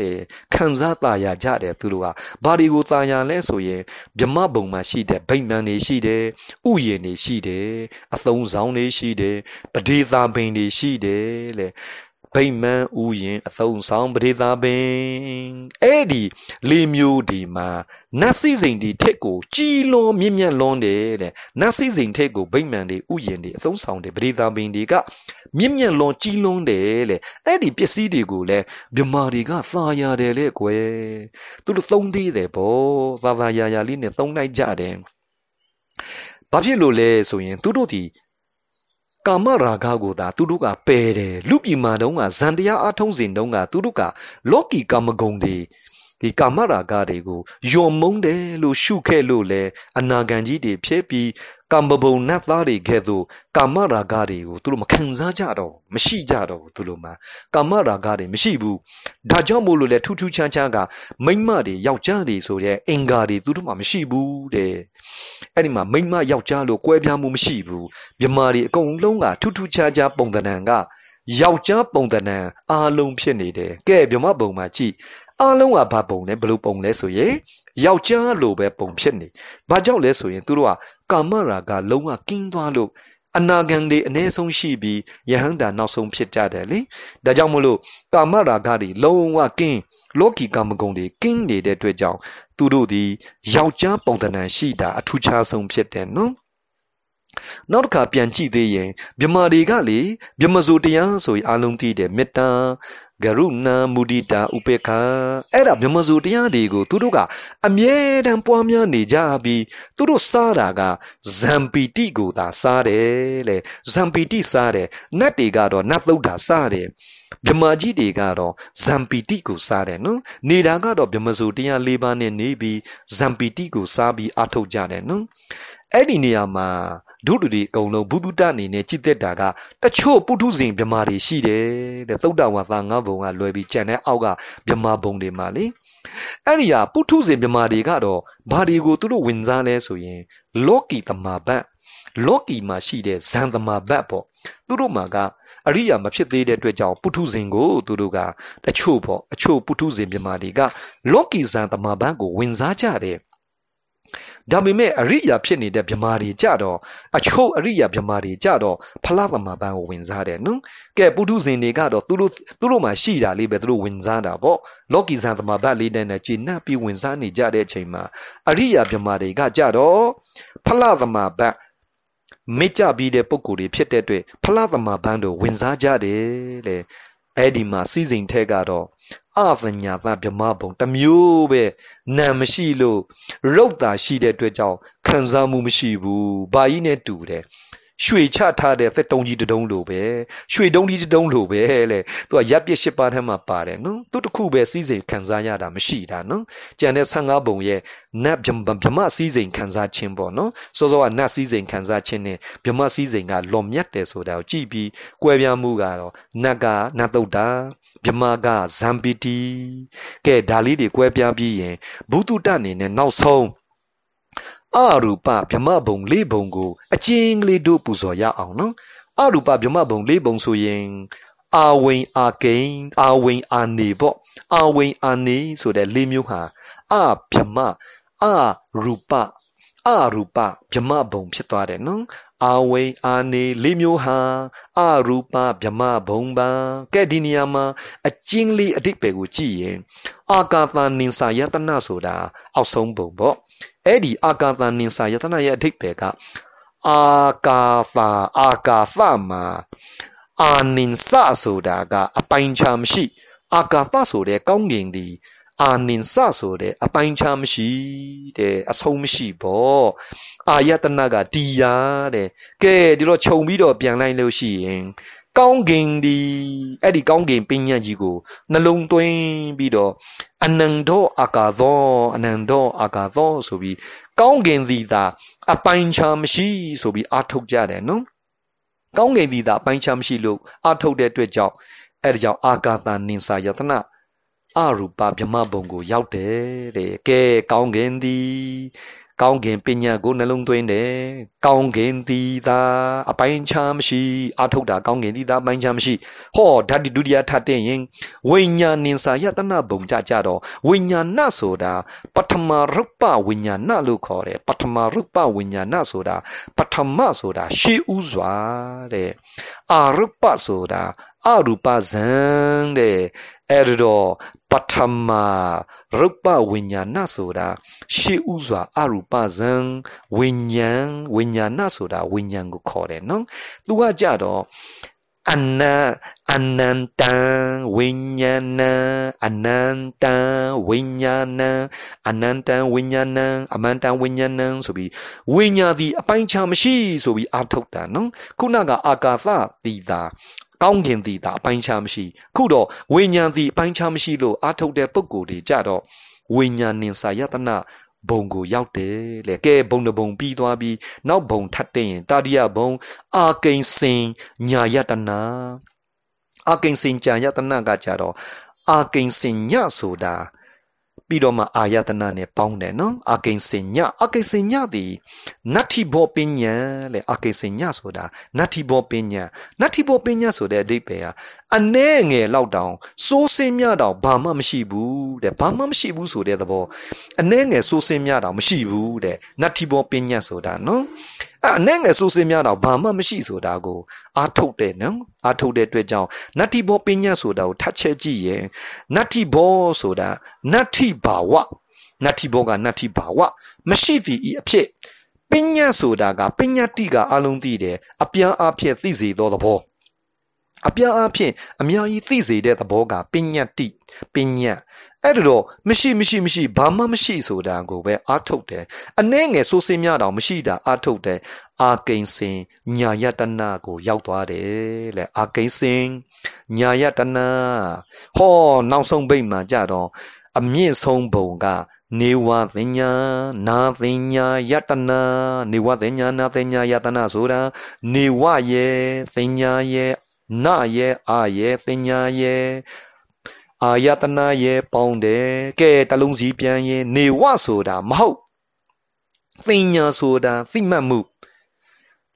လေခံစားตาရကြတယ်သူတို့ကဘာတွေကိုตาရလဲဆိုရင်ဗြဟ္မဘုံမှာရှိတဲ့ဗိမာန်တွေရှိတယ်ဥယျာဉ်တွေရှိတယ်အသုံးဆောင်တွေရှိတယ်ပဒေသာပင်တွေရှိတယ်လေ ဗိမာန်ဥယျင်အသုံးဆောင်ပရိသာပင်အဲ့ဒီလေးမျိုးဒီမှာနတ်စည်းစိမ်ဒီထက်ကိုကြီးလွန်မြင့်မြတ်လွန်တယ်တဲ့နတ်စည်းစိမ်ထက်ကိုဗိမာန်တွေဥယျင်တွေအသုံးဆောင်တယ်ပရိသာပင်တွေကမြင့်မြတ်လွန်ကြီးလွန်တယ်လေအဲ့ဒီပစ္စည်းတွေကိုလည်းမြမာတွေကသာရတယ်လေကွယ်သူတို့သုံးသေးတယ်ဗောသာသာယာယာလေးနဲ့သုံးလိုက်ကြတယ်ဘာဖြစ်လို့လဲဆိုရင်သူတို့ဒီ ကာမရာဂကိုသာသူတို့ကပယ်တယ်လူပြည်မာတုံးကဇန်တရားအထုံးစဉ်တုံးကသူတို့ကလောကီကာမဂုဏ်တွေ ဒီကာမရာဂတွေကိုယုံမုန်းတယ်လို့ရှုခဲ့လို့လဲအနာဂံကြီးတွေဖြစ်ပြီးကမ္ဘဘုံနတ်သားတွေကဲ့သို့ကာမရာဂတွေကိုသူတို့မခံစားကြတော့မရှိကြတော့ဘူးသူတို့မှာကာမရာဂတွေမရှိဘူးဒါကြောင့်မို့လို့လဲထူးထူးခြားခြားကမိမ့်မတွေယောက်ျားတွေဆိုတဲ့အင်္ဂါတွေသူတို့မှာမရှိဘူးတဲ့အဲ့ဒီမှာမိမ့်မယောက်ျားလို့ကွဲပြားမှုမရှိဘူးမြမာတွေအကုန်လုံးကထူးထူးခြားခြားပုံသဏ္ဍာန်က ယောက်ျားပုံသဏ္ဍာန်အားလုံးဖြစ်နေတယ်ကဲမြမပုံမှာကြည့်အားလုံးကဘာပုံလဲဘယ်လိုပုံလဲဆိုရင်ယောက်ျားလိုပဲပုံဖြစ်နေဘာကြောင့်လဲဆိုရင်သူတို့ကကာမရာဂလုံးဝကင်းသွားလို့အနာဂံတွေအ ਨੇ ဆုံးရှိပြီးယဟန္တာနောက်ဆုံးဖြစ်ကြတယ်လေဒါကြောင့်မလို့ကာမရာဂတွေလုံးဝကင်းလောကီကာမဂုဏ်တွေကင်းနေတဲ့အတွက်ကြောင့်သူတို့ဒီယောက်ျားပုံသဏ္ဍာန်ရှိတာအထူးခြားဆုံးဖြစ်တယ်နော် နောက်တစ်ခါပြန်ကြည့်သေးရင်မြမာတွေကလေမြမစိုးတရားဆိုရင်အလုံးသိတယ်မေတ္တာဂရုဏာမုဒိတာဥပေက္ခအဲ့ဒါမြမစိုးတရားတွေကိုသူတို့ကအမြဲတမ်းပွားများနေကြပြီးသူတို့စားတာကဇံပီတိကိုသာစားတယ်လေဇံပီတိစားတယ်နတ်တွေကတော့နတ်သုဒ္ဓစားတယ်ဗြဟ္မာကြီးတွေကတော့ဇံပီတိကိုစားတယ်နော်နေတာကတော့ဗြဟ္မစုတရား၄ပါးနဲ့နေပြီးဇံပီတိကိုစားပြီးအထုတ်ကြတယ်နော်အဲ့ဒီနေရာမှာ ဒုဒုတွေအကုန်လုံးဘုဒ္ဓတအနေနဲ့ကြည်သက်တာကတချို့ပုထုဇဉ်ဗြဟ္မာတွေရှိတယ်တဲ့သုတ်တဝါသာငါးဘုံကလွယ်ပြီးကြံတဲ့အောက်ကဗြဟ္မာဘုံတွေမှာလေအဲ့ဒီဟာပုထုဇဉ်ဗြဟ္မာတွေကတော့ဘာတွေကိုသူတို့ဝင်စားလဲဆိုရင် လောကီတမာဘတ်လောကီမှာရှိတဲ့ဇန်တမာဘတ်ပေါ့သူတို့မှာကအရိယာမဖြစ်သေးတဲ့အတွက်ကြောင့်ပုထုဇဉ်ကိုသူတို့ကတချို့ပေါ့အချို့ပုထုဇဉ်မြမာတွေကလောကီဇန်တမာဘတ်ကိုဝင်စားကြတယ် ဒါပေမဲ့အရိယာဖြစ်နေတဲ့မြမာတွေကြတော့အချို့အရိယာမြမာတွေကြတော့ဖလားသမဘန်ကိုဝင်စားတယ်နော်ကဲပုထုဇဉ်တွေကတော့သူတို့သူတို့မှာရှိတာလေးပဲသူတို့ဝင်စားတာပေါ့လောကီဇန်သမဘတ်လေးနဲ့ကျဉ်နှပ်ပြီးဝင်စားနေကြတဲ့အချိန်မှာအရိယာမြမာတွေကကြတော့ဖလားသမဘတ်မေ့ကြပြီးတဲ့ပုံကိုယ်တွေဖြစ်တဲ့အတွက်ဖလားသမဘန်းတို့ဝင်စားကြတယ်လေ အဲ့ဒီမှာစီစဉ်ထဲကတော့အဗညာသဗြမဘုံတမျိုးပဲနာမရှိလို့ရုပ်သာရှိတဲ့အတွက်ကြောင့်ခံစားမှုမရှိဘူးဘာကြီးနဲ့တူတယ် ရွှေချထားတဲ့သက်တုံးကြီးတတုံးလိုပဲရွှေတုံးကြီးတတုံးလိုပဲလေသူကရပ်ပစ်ရှစ်ပါးထဲမှာပါတယ်နော်သူတခုပဲစီးစိမ်ခံစားရတာမရှိတာနော်ကြံတဲ့15ဘုံရဲ့နတ်ဗြဗြမစီးစိမ်ခံစားခြင်းပေါ့နော်စောစောကနတ်စီးစိမ်ခံစားခြင်းနဲ့ဗြမစီးစိမ်ကလွန်မြတ်တယ်ဆိုတာကိုကြည့်ပြီးကွဲပြားမှုကတော့နတ်ကနတ်တုတ်တာဗြမကဇမ်ပီတီကဲဒါလေးတွေကွဲပြားပြီးရင်ဘုသူတအနေနဲ့နောက်ဆုံး အရူပဗြမဘုံလေးဘုံကိုအကျဉ်းကလေးတို့ပူဇော်ရအောင်နော်အရူပဗြမဘုံလေးဘုံဆိုရင်အာဝိန်အာကိန်အာဝိန်အာနေပေါ့အာဝိန်အာနေဆိုတဲ့လေးမျိုးဟာအဗြမအရူပအရူပဗြမဘုံဖြစ်သွားတယ်နော်အာဝိန်အာနေလေးမျိုးဟာအရူပဗြမဘုံပါကဲဒီနေရာမှာအကျဉ်းလေးအတိတ်ပဲကိုကြည့်ရင်အာကာသနိစာယတနာဆိုတာအောက်ဆုံးဘုံပေါ့အဲ့ဒီအာကာသနိစာယတနာရဲ့အဓိပ္ပာယ်ကအာကာသအာကာသမှာအာနိစဆိုတာကအပိုင်ချမရှိ အာကာသဆိုတဲ့ကောင်းကင်ဒီအာနိစဆိုတဲ့အပိုင်ချမရှိတဲ့အဆုံးမရှိပေါ့အာယတနာကတီယာတဲ့ကဲဒီတော့ခြုံပြီးတော့ပြန်လိုက်လို့ရှိရင် ကောင်းကင်ဒီအဲ့ဒီကောင်းကင်ပညာကြီးကိုနှလုံးသွင်းပြီးတော့အနန္တောအာကာသောအနန္တောအာကာသောဆိုပြီးကောင်းကင်သည်သာအပိုင်ချမရှိဆိုပြီးအာထုတ်ကြတယ်နော်ကောင်းကင်သည်သာအပိုင်ချမရှိလို့အာထုတ်တဲ့အတွက်ကြောင့်အဲ့ဒါကြောင့်အာကာသနိစာယတနာအရူပဗြဟ္မဘုံကိုရောက်တယ်တဲ့ကဲကောင်းကင်သည် ကောင်းကင်ပညာကိုနှလုံးသွင်းတယ်ကောင်းကင်သည်သာအပိုင်းခြားမရှိအထုတ်တာကောင်းကင်သည်သာအပိုင်းခြားမရှိဟောဓာတ်ဒုတိယထပ်တဲ့ရင်ဝိညာဉ်နင်္စာယတနာဘုံကြကြတော့ဝိညာဏဆိုတာပထမရုပ်ပဝိညာဏလို့ခေါ်တယ်ပထမရုပ်ပဝိညာဏဆိုတာပထမဆိုတာရှေးဥစွာတဲ့အာရုပဆိုတာအရူပဇံတဲ့အဲ့တော့ ပထမရုပ်ပဝိညာဏဆိုတာရှေးဥစွာအရူပဇံဝိညာဉ်ဝိညာဏဆိုတာဝိညာဉ်ကိုခေါ်တယ်နော်သူကကြတော့အနအနန္တံဝိညာဏအနန္တံဝိညာဏအနန္တံဝိညာဏအမန္တံဝိညာဏဆိုပြီးဝိညာသည်အပိုင်းခြားမရှိဆိုပြီးအာထုတ်တာနော်ခုနကအာကာသတိတာ ကောင်းကင်သည်သာအပိုင်းခြားမရှိခုတော့ဝိညာဉ်သည်အပိုင်းခြားမရှိလို့အာထုတ်တဲ့ပုံကိုယ်တွေကြတော့ဝိညာဉ်နင်စာယတနာဘုံကိုရောက်တယ်လေကဲဘုံတဘုံပြီးသွားပြီးနောက်ဘုံထပ်တဲ့ရင်တာတိယဘုံအာကိဉ္စင်ညာယတနာအာကိဉ္စင်ညာယတနာကကြတော့အာကိဉ္စင်ညဆိုတာ ပြီးတော့မှအာယတနာနဲ့ပေါင်းတယ်နော်အာကိဉ္စင်ညအာကိဉ္စင်ညသည်နတ္ထိဘောပညာလေအာကိဉ္စင်ညဆိုတာနတ္ထိဘောပညာနတ္ထိဘောပညာဆိုတဲ့အဓိပ္ပာယ်ဟာအနှဲငယ်လောက်တောင်စိုးစင်းမြတောင်ဘာမှမရှိဘူးတဲ့ဘာမှမရှိဘူးဆိုတဲ့သဘောအနှဲငယ်စိုးစင်းမြတောင်မရှိဘူးတဲ့နတ္ထိဘောပညာဆိုတာနော် အဲ့အနဲ့ငယ်ဆိုးစင်းများတော့ဘာမှမရှိဆိုတာကိုအာထုတ်တယ်နော်အာထုတ်တဲ့အတွက်ကြောင့်နတ္တိဘောပညာဆိုတာကိုထပ်ချက်ကြည့်ရင်နတ္တိဘောဆိုတာနတ္တိဘာဝနတ္တိဘောကနတ္တိဘာဝမရှိသည်ဤအဖြစ်ပညာဆိုတာကပညာတိကအလုံးသိတယ်အပြန်အဖြစ်သိစေသောသဘော အပြားအဖြစ်အများကြီးသိစေတဲ့သဘောကပညာတိပညာအဲ့တော့မရှိမရှိမရှိဘာမှမရှိဆိုတာကိုပဲအာထုတ်တယ်အနှဲငယ်ဆိုးစင်းများတောင်မရှိတာအာထုတ်တယ်အာကိန်စင်ညာယတနာကိုရောက်သွားတယ်လေအာကိန်စင်ညာယတနာဟောနောက်ဆုံးဘိတ်မှာကြတော့အမြင့်ဆုံးဘုံကနေဝသင်ညာနာသင်ညာယတနာနေဝသင်ညာနာသင်ညာယတနာဆိုတာနေဝရဲ့သင်ညာရဲ့ နာရဲ့အာရဲ့သင်ညာရဲ့အာယတနာရဲ့ပေါင်းတယ်ကဲတလုံးစီပြန်ရင်နေဝဆိုတာမဟုတ်သင်ညာဆိုတာသိမှတ်မှု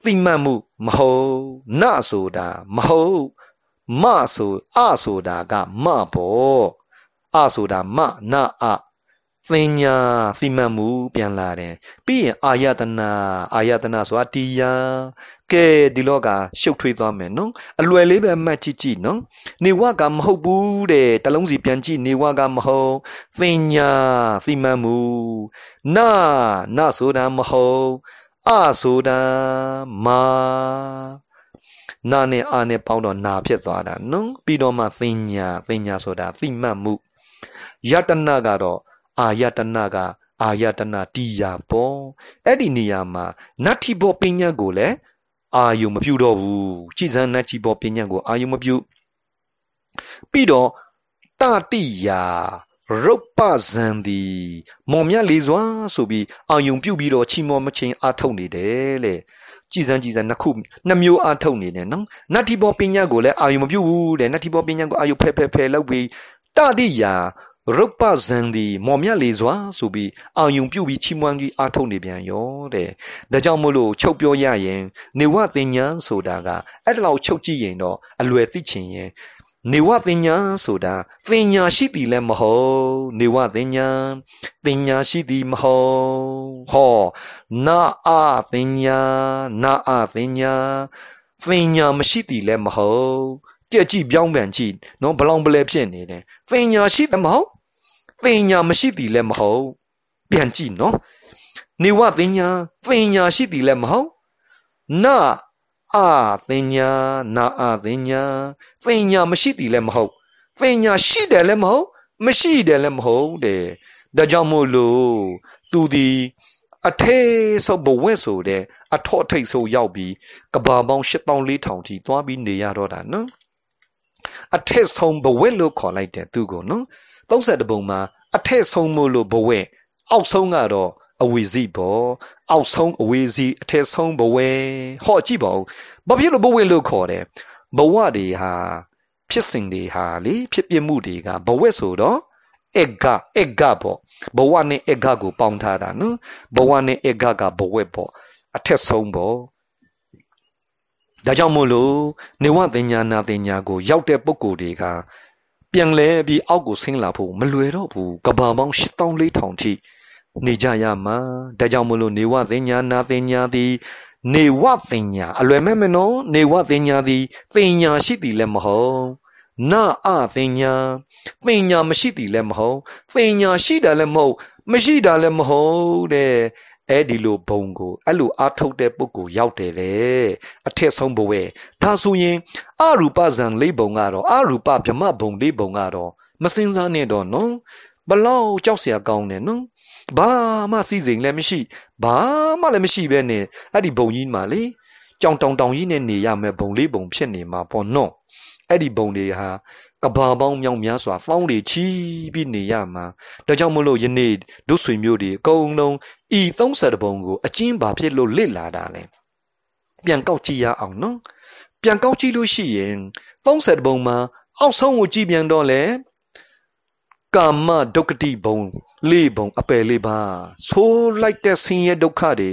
သိမှတ်မှုမဟုတ်နာဆိုတာမဟုတ်မဆိုအဆိုတာကမပေါ့အဆိုတာမနာအ သင်ညာစီမံမှုပြန်လာတယ်ပြီးရင်အာယတနာအာယတနာဆိုတာတရားကဲဒီလောကရှုပ်ထွေးသွားမယ်နော်အလွယ်လေးပဲမှတ်ကြည့်ကြည့်နော်နေဝကမဟုတ်ဘူးတဲ့တလုံးစီပြန်ကြည့်နေဝကမဟုတ်သင်ညာစီမံမှုနာနာဆိုတာမဟုတ်အဆိုတာမာနာနဲ့အာနဲ့ပေါင်းတော့နာဖြစ်သွားတာနော်ပြီးတော့မှသင်ညာသင်ညာဆိုတာသိမှတ်မှုယတနာကတော့ အာယတနာကအာယတနာတီယာပေါ့အဲ့ဒီနေရာမှာနတ္ထိဘောပညာကိုလည်းအာယုမပြုတော့ဘူးကြည်စံနတ္ထိဘောပညာကိုအာယုမပြုပြီးတော့တတိယာရုပ်ပဇံဒီမော်မြတ်လေးစွာဆိုပြီးအာယုံပြုတ်ပြီးတော့ချီမောမချင်းအာထုတ်နေတယ်လေကြည်စံကြည်စံနှစ်ခုနှစ်မျိုးအာထုတ်နေတယ်နော်နတ္တိဘောပညာကိုလည်းအာယုံမပြုတ်ဘူးတဲ့နတ္တိဘောပညာကိုအာယုံဖဲဖဲဖဲလောက်ပြီးတတိယာ ရုပ်ပဇံဒီမော်မြတ်လေစွာဆိုပြီးအာယုံပြုတ်ပြီးချီးမွမ်းပြီးအားထုတ်နေပြန်ရောတဲ့ဒါကြောင့်မို့လို့ချုပ်ပြောရရင်နေဝသင်ညာဆိုတာကအဲ့ဒါလောက်ချုပ်ကြည့်ရင်တော့အလွယ်သိချင်ရင်နေဝသင်ညာဆိုတာသင်ညာရှိသည်လည်းမဟုတ်နေဝသင်ညာသင်ညာရှိသည်မဟုတ်ဟောနာအာသင်ညာနာအာသင်ညာသင်ညာမရှိသည်လည်းမဟုတ်ကြက်ကြည့်ပြောင်းပြန်ကြည့်နော်ဘလောင်ပလဲဖြစ်နေတယ်သင်ညာရှိသည်မဟုတ် သင်ညာမရှိသည်လည်းမဟုတ်ပြန်ကြည့်နော်နေဝသင်ညာသင်ညာရှိသည်လည်းမဟုတ်နာအာသင်ညာနာအာသင်ညာသင်ညာမရှိသည်လည်းမဟုတ်သင်ညာရှိတယ်လည်းမဟုတ်မရှိတယ်လည်းမဟုတ်တဲ့ဒါကြောင့်မို့လို့သူဒီအထေဆိုဘဝဲဆိုတဲ့အထော့ထိတ်ဆိုရောက်ပြီးကဘာပေါင်း8400ထိသွားပြီးနေရတော့တာနော်အထက်ဆုံးဘဝဲလို့ခေါ်လိုက်တယ်သူကိုနော် 30ပုံမှာအထက်ဆုံးမို့လို့ဘဝဲအောက်ဆုံးကတော့အဝေစီပေါ့အောက်ဆုံးအဝေစီအထက်ဆုံးဘဝဲဟောကြည့်ပါဦးဘာဖြစ်လို့ဘဝဲလို့ခေါ်တယ်ဘဝတွေဟာဖြစ်စဉ်တွေဟာလေဖြစ်ပြမှုတွေကဘဝဲဆိုတော့အက်ကအက်ကပေါ့ဘဝနဲ့အက်ကကိုပေါင်းထားတာနော်ဘဝနဲ့အက်ကကဘဝဲပေါ့အထက်ဆုံးပေါ့ဒါကြောင့်မို့လို့နေဝတင်ညာနာတင်ညာကို ရောက်တဲ့ပုံကိုယ်တွေက ပြန်လဲပြီးအောက်ကိုဆင်းလာဖို့မလွယ်တော့ဘူးကဘာပေါင်း8400ထိနေကြရမှာဒါကြောင့်မလို့နေဝသင်ညာနာသင်ညာသည်နေဝသင်ညာအလွယ်မဲ့မနော်နေဝသင်ညာသည်သင်ညာရှိသည်လည်းမဟုတ်နာအသင်ညာသင်ညာမရှိသည်လည်းမဟုတ်သင်ညာရှိတယ်လည်းမဟုတ်မရှိတာလည်းမဟုတ်တဲ့ အဲ့ဒီလိုဘုံကိုအဲ့လိုအာထုတ်တဲ့ပုဂ္ဂိုလ်ရောက်တယ်လေအထက်ဆုံးဘဝဒါဆိုရင်အရူပဇံလေးဘုံကတော့အရူပဗြဟ္မဘုံလေးဘုံကတော့မစင်စားနဲ့တော့နော်ဘလောက်ကြောက်เสียကောင်းတယ်နော်ဘာမှစီစဉ်လည်းမရှိဘာမှလည်းမရှိပဲနဲ့အဲ့ဒီဘုံကြီးမှာလေကြောင်တောင်တောင်ကြီးနဲ့နေရမယ်ဘုံလေးဘုံဖြစ်နေမှာပေါ့နော်အဲ့ဒီဘုံတွေဟာ ကဘာပေါင်းမြောင်များစွာဖောင်းတွေချီပြီးနေရမှာဒါကြောင့်မလို့ယနေ့ဒုဆွေမျိုးတွေအကုန်လုံးဤ30ဘုံကိုအကျဉ်းပါဖြစ်လို့လစ်လာတာလေပြန်ကောက်ကြည့်ရအောင်နော်ပြန်ကောက်ကြည့်လို့ရှိရင်30ဘုံမှာအောက်ဆုံးကိုကြည့်ပြန်တော့လေကာမဒုက္ခတိဘုံလေးဘုံအပယ်လေးပါဆိုးလိုက်တဲ့ဆင်းရဲဒုက္ခတွေ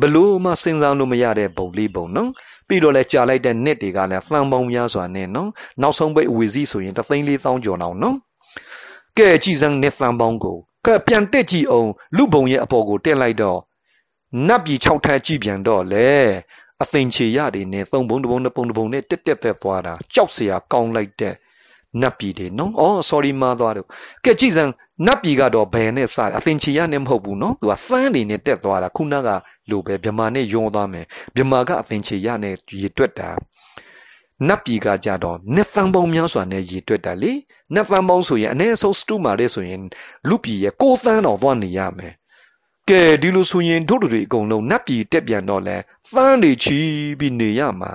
ဘလို့မှစဉ်းစားလို့မရတဲ့ဘုံလေးဘုံနော် ပြီးတော့လဲကြာလိုက်တဲ့နှစ်တွေကလည်းဖန်ပေါင်းများစွာနဲ့နော်နောက်ဆုံးပိတ်အဝေစီဆိုရင်3သိန်း4000ကျော်အောင်နော်ကဲကြည်စံနှစ်ဖန်ပေါင်းကိုကဲပြန်တက်ကြည့်အောင်လူဘုံရဲ့အပေါ်ကိုတက်လိုက်တော့နတ်ပြည်6ထပ်ကြည့်ပြန်တော့လေအသိချေရတွေနဲ့သုံးဘုံတစ်ဘုံတစ်ပုံတစ်ပုံနဲ့တက်တက်သက်သွားတာကြောက်เสียကောင်းလိုက်တဲ့ နတ်ပြည်တွေနော်အော် sorry မှားသွားတော့ကဲကြည်စံနတ်ပြည်ကတော့ဘယ်နဲ့စအသင်ချီရနဲ့မဟုတ်ဘူးနော်သူကဖန်းနေနဲ့တက်သွားတာခုနကလိုပဲဗမာနဲ့ယွန်းသွားမယ်ဗမာကအသင်ချီရနဲ့ရေတွက်တာနတ်ပြည်ကကြတော့နှစ်သန်းပေါင်းများစွာနဲ့ရည်တွက်တာလေနှစ်သန်းပေါင်းဆိုရင်အနည်းဆုံးစတုမာတဲ့ဆိုရင်လူပြည်ရဲ့ကိုသန်းတော်သွားနေရမယ်ကဲဒီလိုဆိုရင်တို့တွေအကုန်လုံးနတ်ပြည်တက်ပြန်တော့လဲသန်းတွေချီပြီးနေရမှာ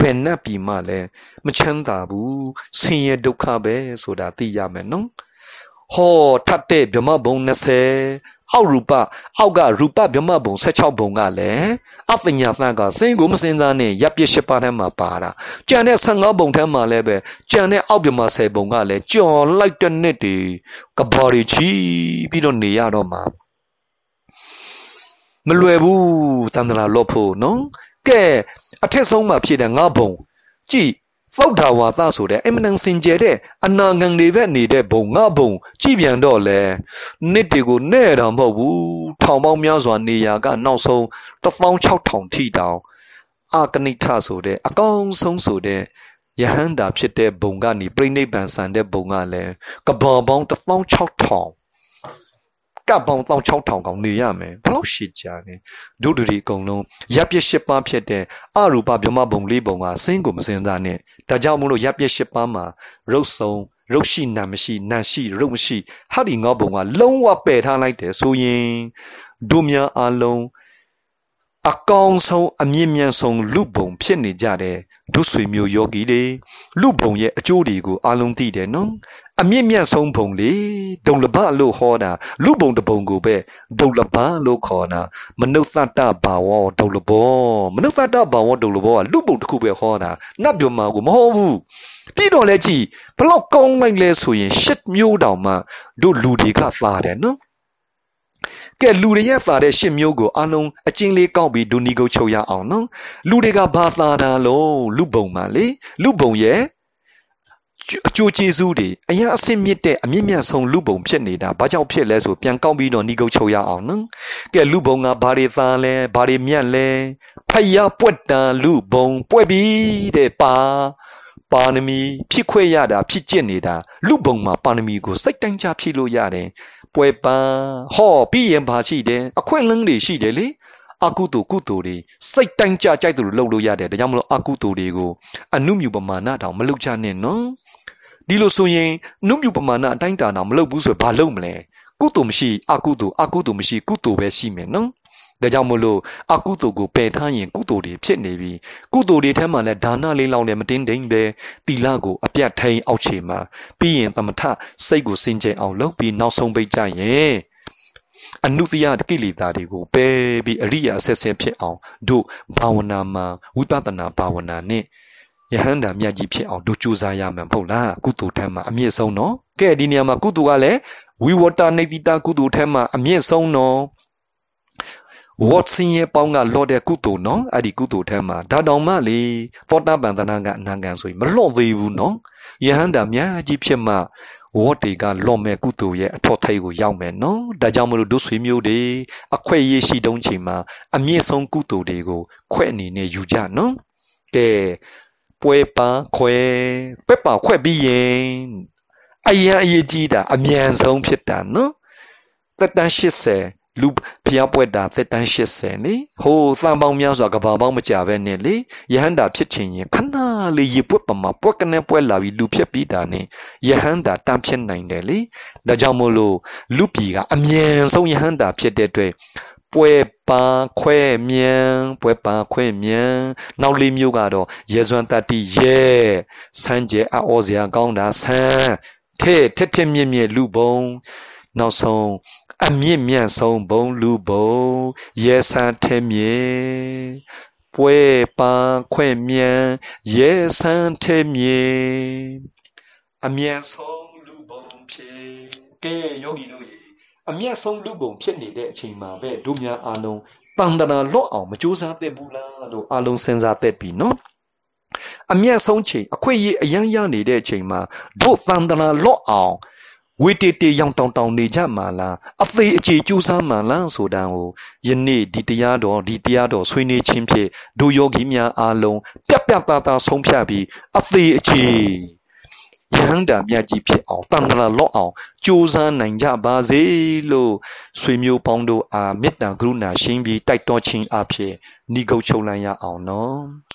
ဘယ်နတ်ပြည်မှလည်းမချမ်းသာဘူးဆင်းရဲဒုက္ခပဲဆိုတာသိရမယ်နော်ဟောထပ်တဲ့ဗြဟ္မဘုံ20အောက်ရူပအောက်ကရူပဗြဟ္မဘုံ16ဘုံကလည်းအပညာသံကစင်ကိုမစင်စားနဲ့ရပ်ပြစ်၈ပါးထဲမှာပါတာကြံတဲ့15ဘုံထဲမှာလည်းပဲကြံတဲ့အောက်ဗြဟ္မ10ဘုံကလည်းကြော်လိုက်တဲ့နှစ်တွေကဘာတွေချီပြီးတော့နေရတော့မှာမလွယ်ဘူးတန်တရာလော့ဖို့နော်ကဲ အထက်ဆုံးမှာဖြစ်တဲ့ငါဘုံကြည်ဖောက်တာဝါသဆိုတဲ့အမနန်စင်ကြဲတဲ့အနာငံတွေပဲနေတဲ့ဘုံငါဘုံကြည်ပြန်တော့လဲနှစ်တွေကိုနဲ့တော့မဟုတ်ဘူးထောင်ပေါင်းများစွာနေရာကနောက်ဆုံး16000ထိတောင်အာကနိထဆိုတဲ့အကောင်းဆုံးဆိုတဲ့ယဟန္တာဖြစ်တဲ့ဘုံကနေပြိဋိဘံဆန်တဲ့ဘုံကလည်းကဘာပေါင်း16000 ကပ်ပေါင်း16000ကောင်နေရမယ်ဘလို့ရှိကြလဲဒုဒရီအကုန်လုံးရပ်ပြစ်၈ပါးဖြစ်တဲ့အရူပဗြဟ္မဘုံလေးဘုံကစင်းကိုမစင်စားနဲ့ဒါကြောင့်မို့လို့ရပ်ပြစ်၈ပါးမှာရုပ်ဆုံးရုပ်ရှိနာမရှိနာရှိရုပ်မရှိဟာဒီငေါဘုံကလုံးဝပယ်ထားလိုက်တယ်ဆိုရင်ဒုများအလုံးအကောင်းဆုံးအမြင့်မြတ်ဆုံးလူပုံဖြစ်နေကြတဲ့ဒုဆွေမျိုးယောဂီတွေလူပုံရဲ့အကျိုးတွေကိုအလုံးသိတယ်နော် အမြင့်မြတ်ဆုံးပုံလေဒုံလဘလို့ဟောတာလူပုံတပုံကိုပဲဒုံလဘလို့ခေါ်တာမနုဿတဘာဝဒုံလဘောမနုဿတဘာဝဒုံလဘောကလူပုံတစ်ခုပဲဟောတာနတ်ပြောမှာကိုမဟုတ်ဘူးပြီးတော့လဲကြည်ဘလောက်ကောင်းလိုက်လဲဆိုရင်ရှစ်မျိုးတောင်မှတို့လူတွေကသာတယ်နော်ကဲလူတွေရဲ့သာတဲ့ရှစ်မျိုးကိုအလုံးအချင်းလေးကောက်ပြီးဒူနီကိုချုပ်ရအောင်နော်လူတွေကဘာသာတာလုံးလူပုံပါလေလူပုံရဲ့ အကျိုးကျေးဇူးတွေအရင်အဆင့်မြင့်တဲ့အမြင့်မြတ်ဆုံးလူပုံဖြစ်နေတာဘာကြောင့်ဖြစ်လဲဆိုပြန်ကောက်ပြီးတော့ညီကုတ်ချုပ်ရအောင်နော်ကဲလူပုံကဘာတွေသားလဲဘာတွေမြတ်လဲဖယားပွက်တန်လူပုံပွက်ပြီးတဲ့ပါပါဏမီဖြစ်ခွဲရတာဖြစ်ကျင့်နေတာလူပုံမှာပါဏမီကိုစိတ်တိုင်းချဖြစ်လို့ရတယ်ပွဲပန်းဟောပြီးရင်ဘာရှိတယ်အခွင့်အလန်းတွေရှိတယ်လေ အကုသိုလ်ကုသိုလ်တွေစိတ်တိုင်းကြကြိုက်သူလုပ်လို့ရတယ်ဒါကြောင့်မလို့အကုသိုလ်တွေကိုအနုမြူပမာဏတောင်မလုပ်ချနဲ့နော်ဒီလိုဆိုရင်နုမြူပမာဏအတိုင်းတာတောင်မလုပ်ဘူးဆိုရင်ဘာလုပ်မလဲကုသိုလ်မရှိအကုသိုလ်အကုသိုလ်မရှိကုသိုလ်ပဲရှိမယ်နော်ဒါကြောင့်မလို့အကုသိုလ်ကိုပယ်ထားရင်ကုသိုလ်တွေဖြစ်နေပြီကုသိုလ်တွေထဲမှာလည်းဒါနလေးလောင်းလည်းမတင်းတိမ်ပဲတီလကိုအပြတ်ထိန်အောက်ခြေမှာပြီးရင်သမထစိတ်ကိုစင်ကြယ်အောင်လုပ်ပြီးနောက်ဆုံးပိတ်ကြရင် အနုသယကိလေသာတွေကိုပယ်ပြီးအရိယာဆက်ဆက်ဖြစ်အောင်တို့ဘာဝနာမှာဝိပဿနာဘာဝနာနဲ့ယဟန္တာမြတ်ကြီးဖြစ်အောင်တို့ကြိုးစားရမှာမဟုတ်လားကုသိုလ်ထမ်းမှာအမြင့်ဆုံးနော်ကဲဒီနေရာမှာကုသိုလ်ကလည်းဝိဝတ္တနေတိတကုသိုလ်ထမ်းမှာအမြင့်ဆုံးနော်ဝတ်စင်းရဲ့ပေါင်းကလော့တဲ့ကုသိုလ်နော်အဲ့ဒီကုသိုလ်ထဲမှာဒါတောင်မှလေသောတာပန်တနာကအနာဂံဆိုရင်မလော့သေးဘူးနော်ယဟန္တာမြတ်ကြီးဖြစ်မှ ဝတ်တွေကလော့မဲ့ကုသိုလ်ရဲ့အထောက်ထိပ်ကိုရောက်မယ်နော်ဒါကြောင့်မလို့ဒုဆွေမျိုးတွေအခွင့်အရေးရှိတုံးချိန်မှာအမြင့်ဆုံးကုသိုလ်တွေကိုခွဲ့အနေနဲ့ယူကြနော်ကဲပွဲပါခွဲပက်ပါခွဲ့ပြီးရင်အရင်အရေးကြီးတာအမြန်ဆုံးဖြစ်တာနော်သက်တမ်း80 လူဖျားပွက်တာသက်တမ်း80လေဟိုသံပေါင်းများစွာကဘာပေါင်းမကြပဲနဲ့လေယဟန္တာဖြစ်ချင်ရင်ခဏလေးရေပွက်ပမာပွက်ကနေပွက်လာပြီးလူဖြစ်ပြီးတာနဲ့ယဟန္တာတမ်းဖြစ်နိုင်တယ်လေဒါကြောင့်မို့လို့လူပြည်ကအမြန်ဆုံးယဟန္တာဖြစ်တဲ့အတွက်ပွဲပါခွဲမြန်ပွဲပါခွဲမြန်နောက်လေးမျိုးကတော့ရေစွမ်းတတိရဲစမ်းကျဲအောစရာကောင်းတာဆန်းထဲထက်ထက်မြင့်မြင့်လူပုံနောက်ဆုံး အမြင့်မြတ်ဆုံးဘုံလူဘုံရဲဆန်းထဲမြေပွဲပန်းခွင့်မြန်ရဲဆန်းထဲမြေအမြတ်ဆုံးလူဘုံဖြစ်ကဲယောဂီတို့ရေအမြတ်ဆုံးလူဘုံဖြစ်နေတဲ့အချိန်မှာပဲတို့များအားလုံးတန်တရာလော့အောင်မကြိုးစားသင့်ဘူးလားလို့အားလုံးစဉ်းစားသင့်ပြီနော်အမျက်ဆုံးချိန်အခွင့်အရေးအရန်ရနေတဲ့အချိန်မှာတို့သန္တနာလော့အောင် ဝေတေတေရောင်တောင်တောင်နေကြမှာလားအသေးအကျေကြိုးစားမှာလားဆိုတာကိုယနေ့ဒီတရားတော်ဒီတရားတော်ဆွေးနွေးခြင်းဖြင့်ဒုယောဂီများအားလုံးပြတ်ပြတ်သားသားဆုံးဖြတ်ပြီးအသေးအကျေယဟန္တာမြတ်ကြီးဖြစ်အောင်တန်တရာလော့အောင်ကြိုးစားနိုင်ကြပါစေလို့ဆွေမျိုးပေါင်းတို့အားမေတ္တာကရုဏာရှင်းပြီးတိုက်တော်ခြင်းအဖြစ်ဏိဂုတ်ချုပ်လိုက်ရအောင်နော်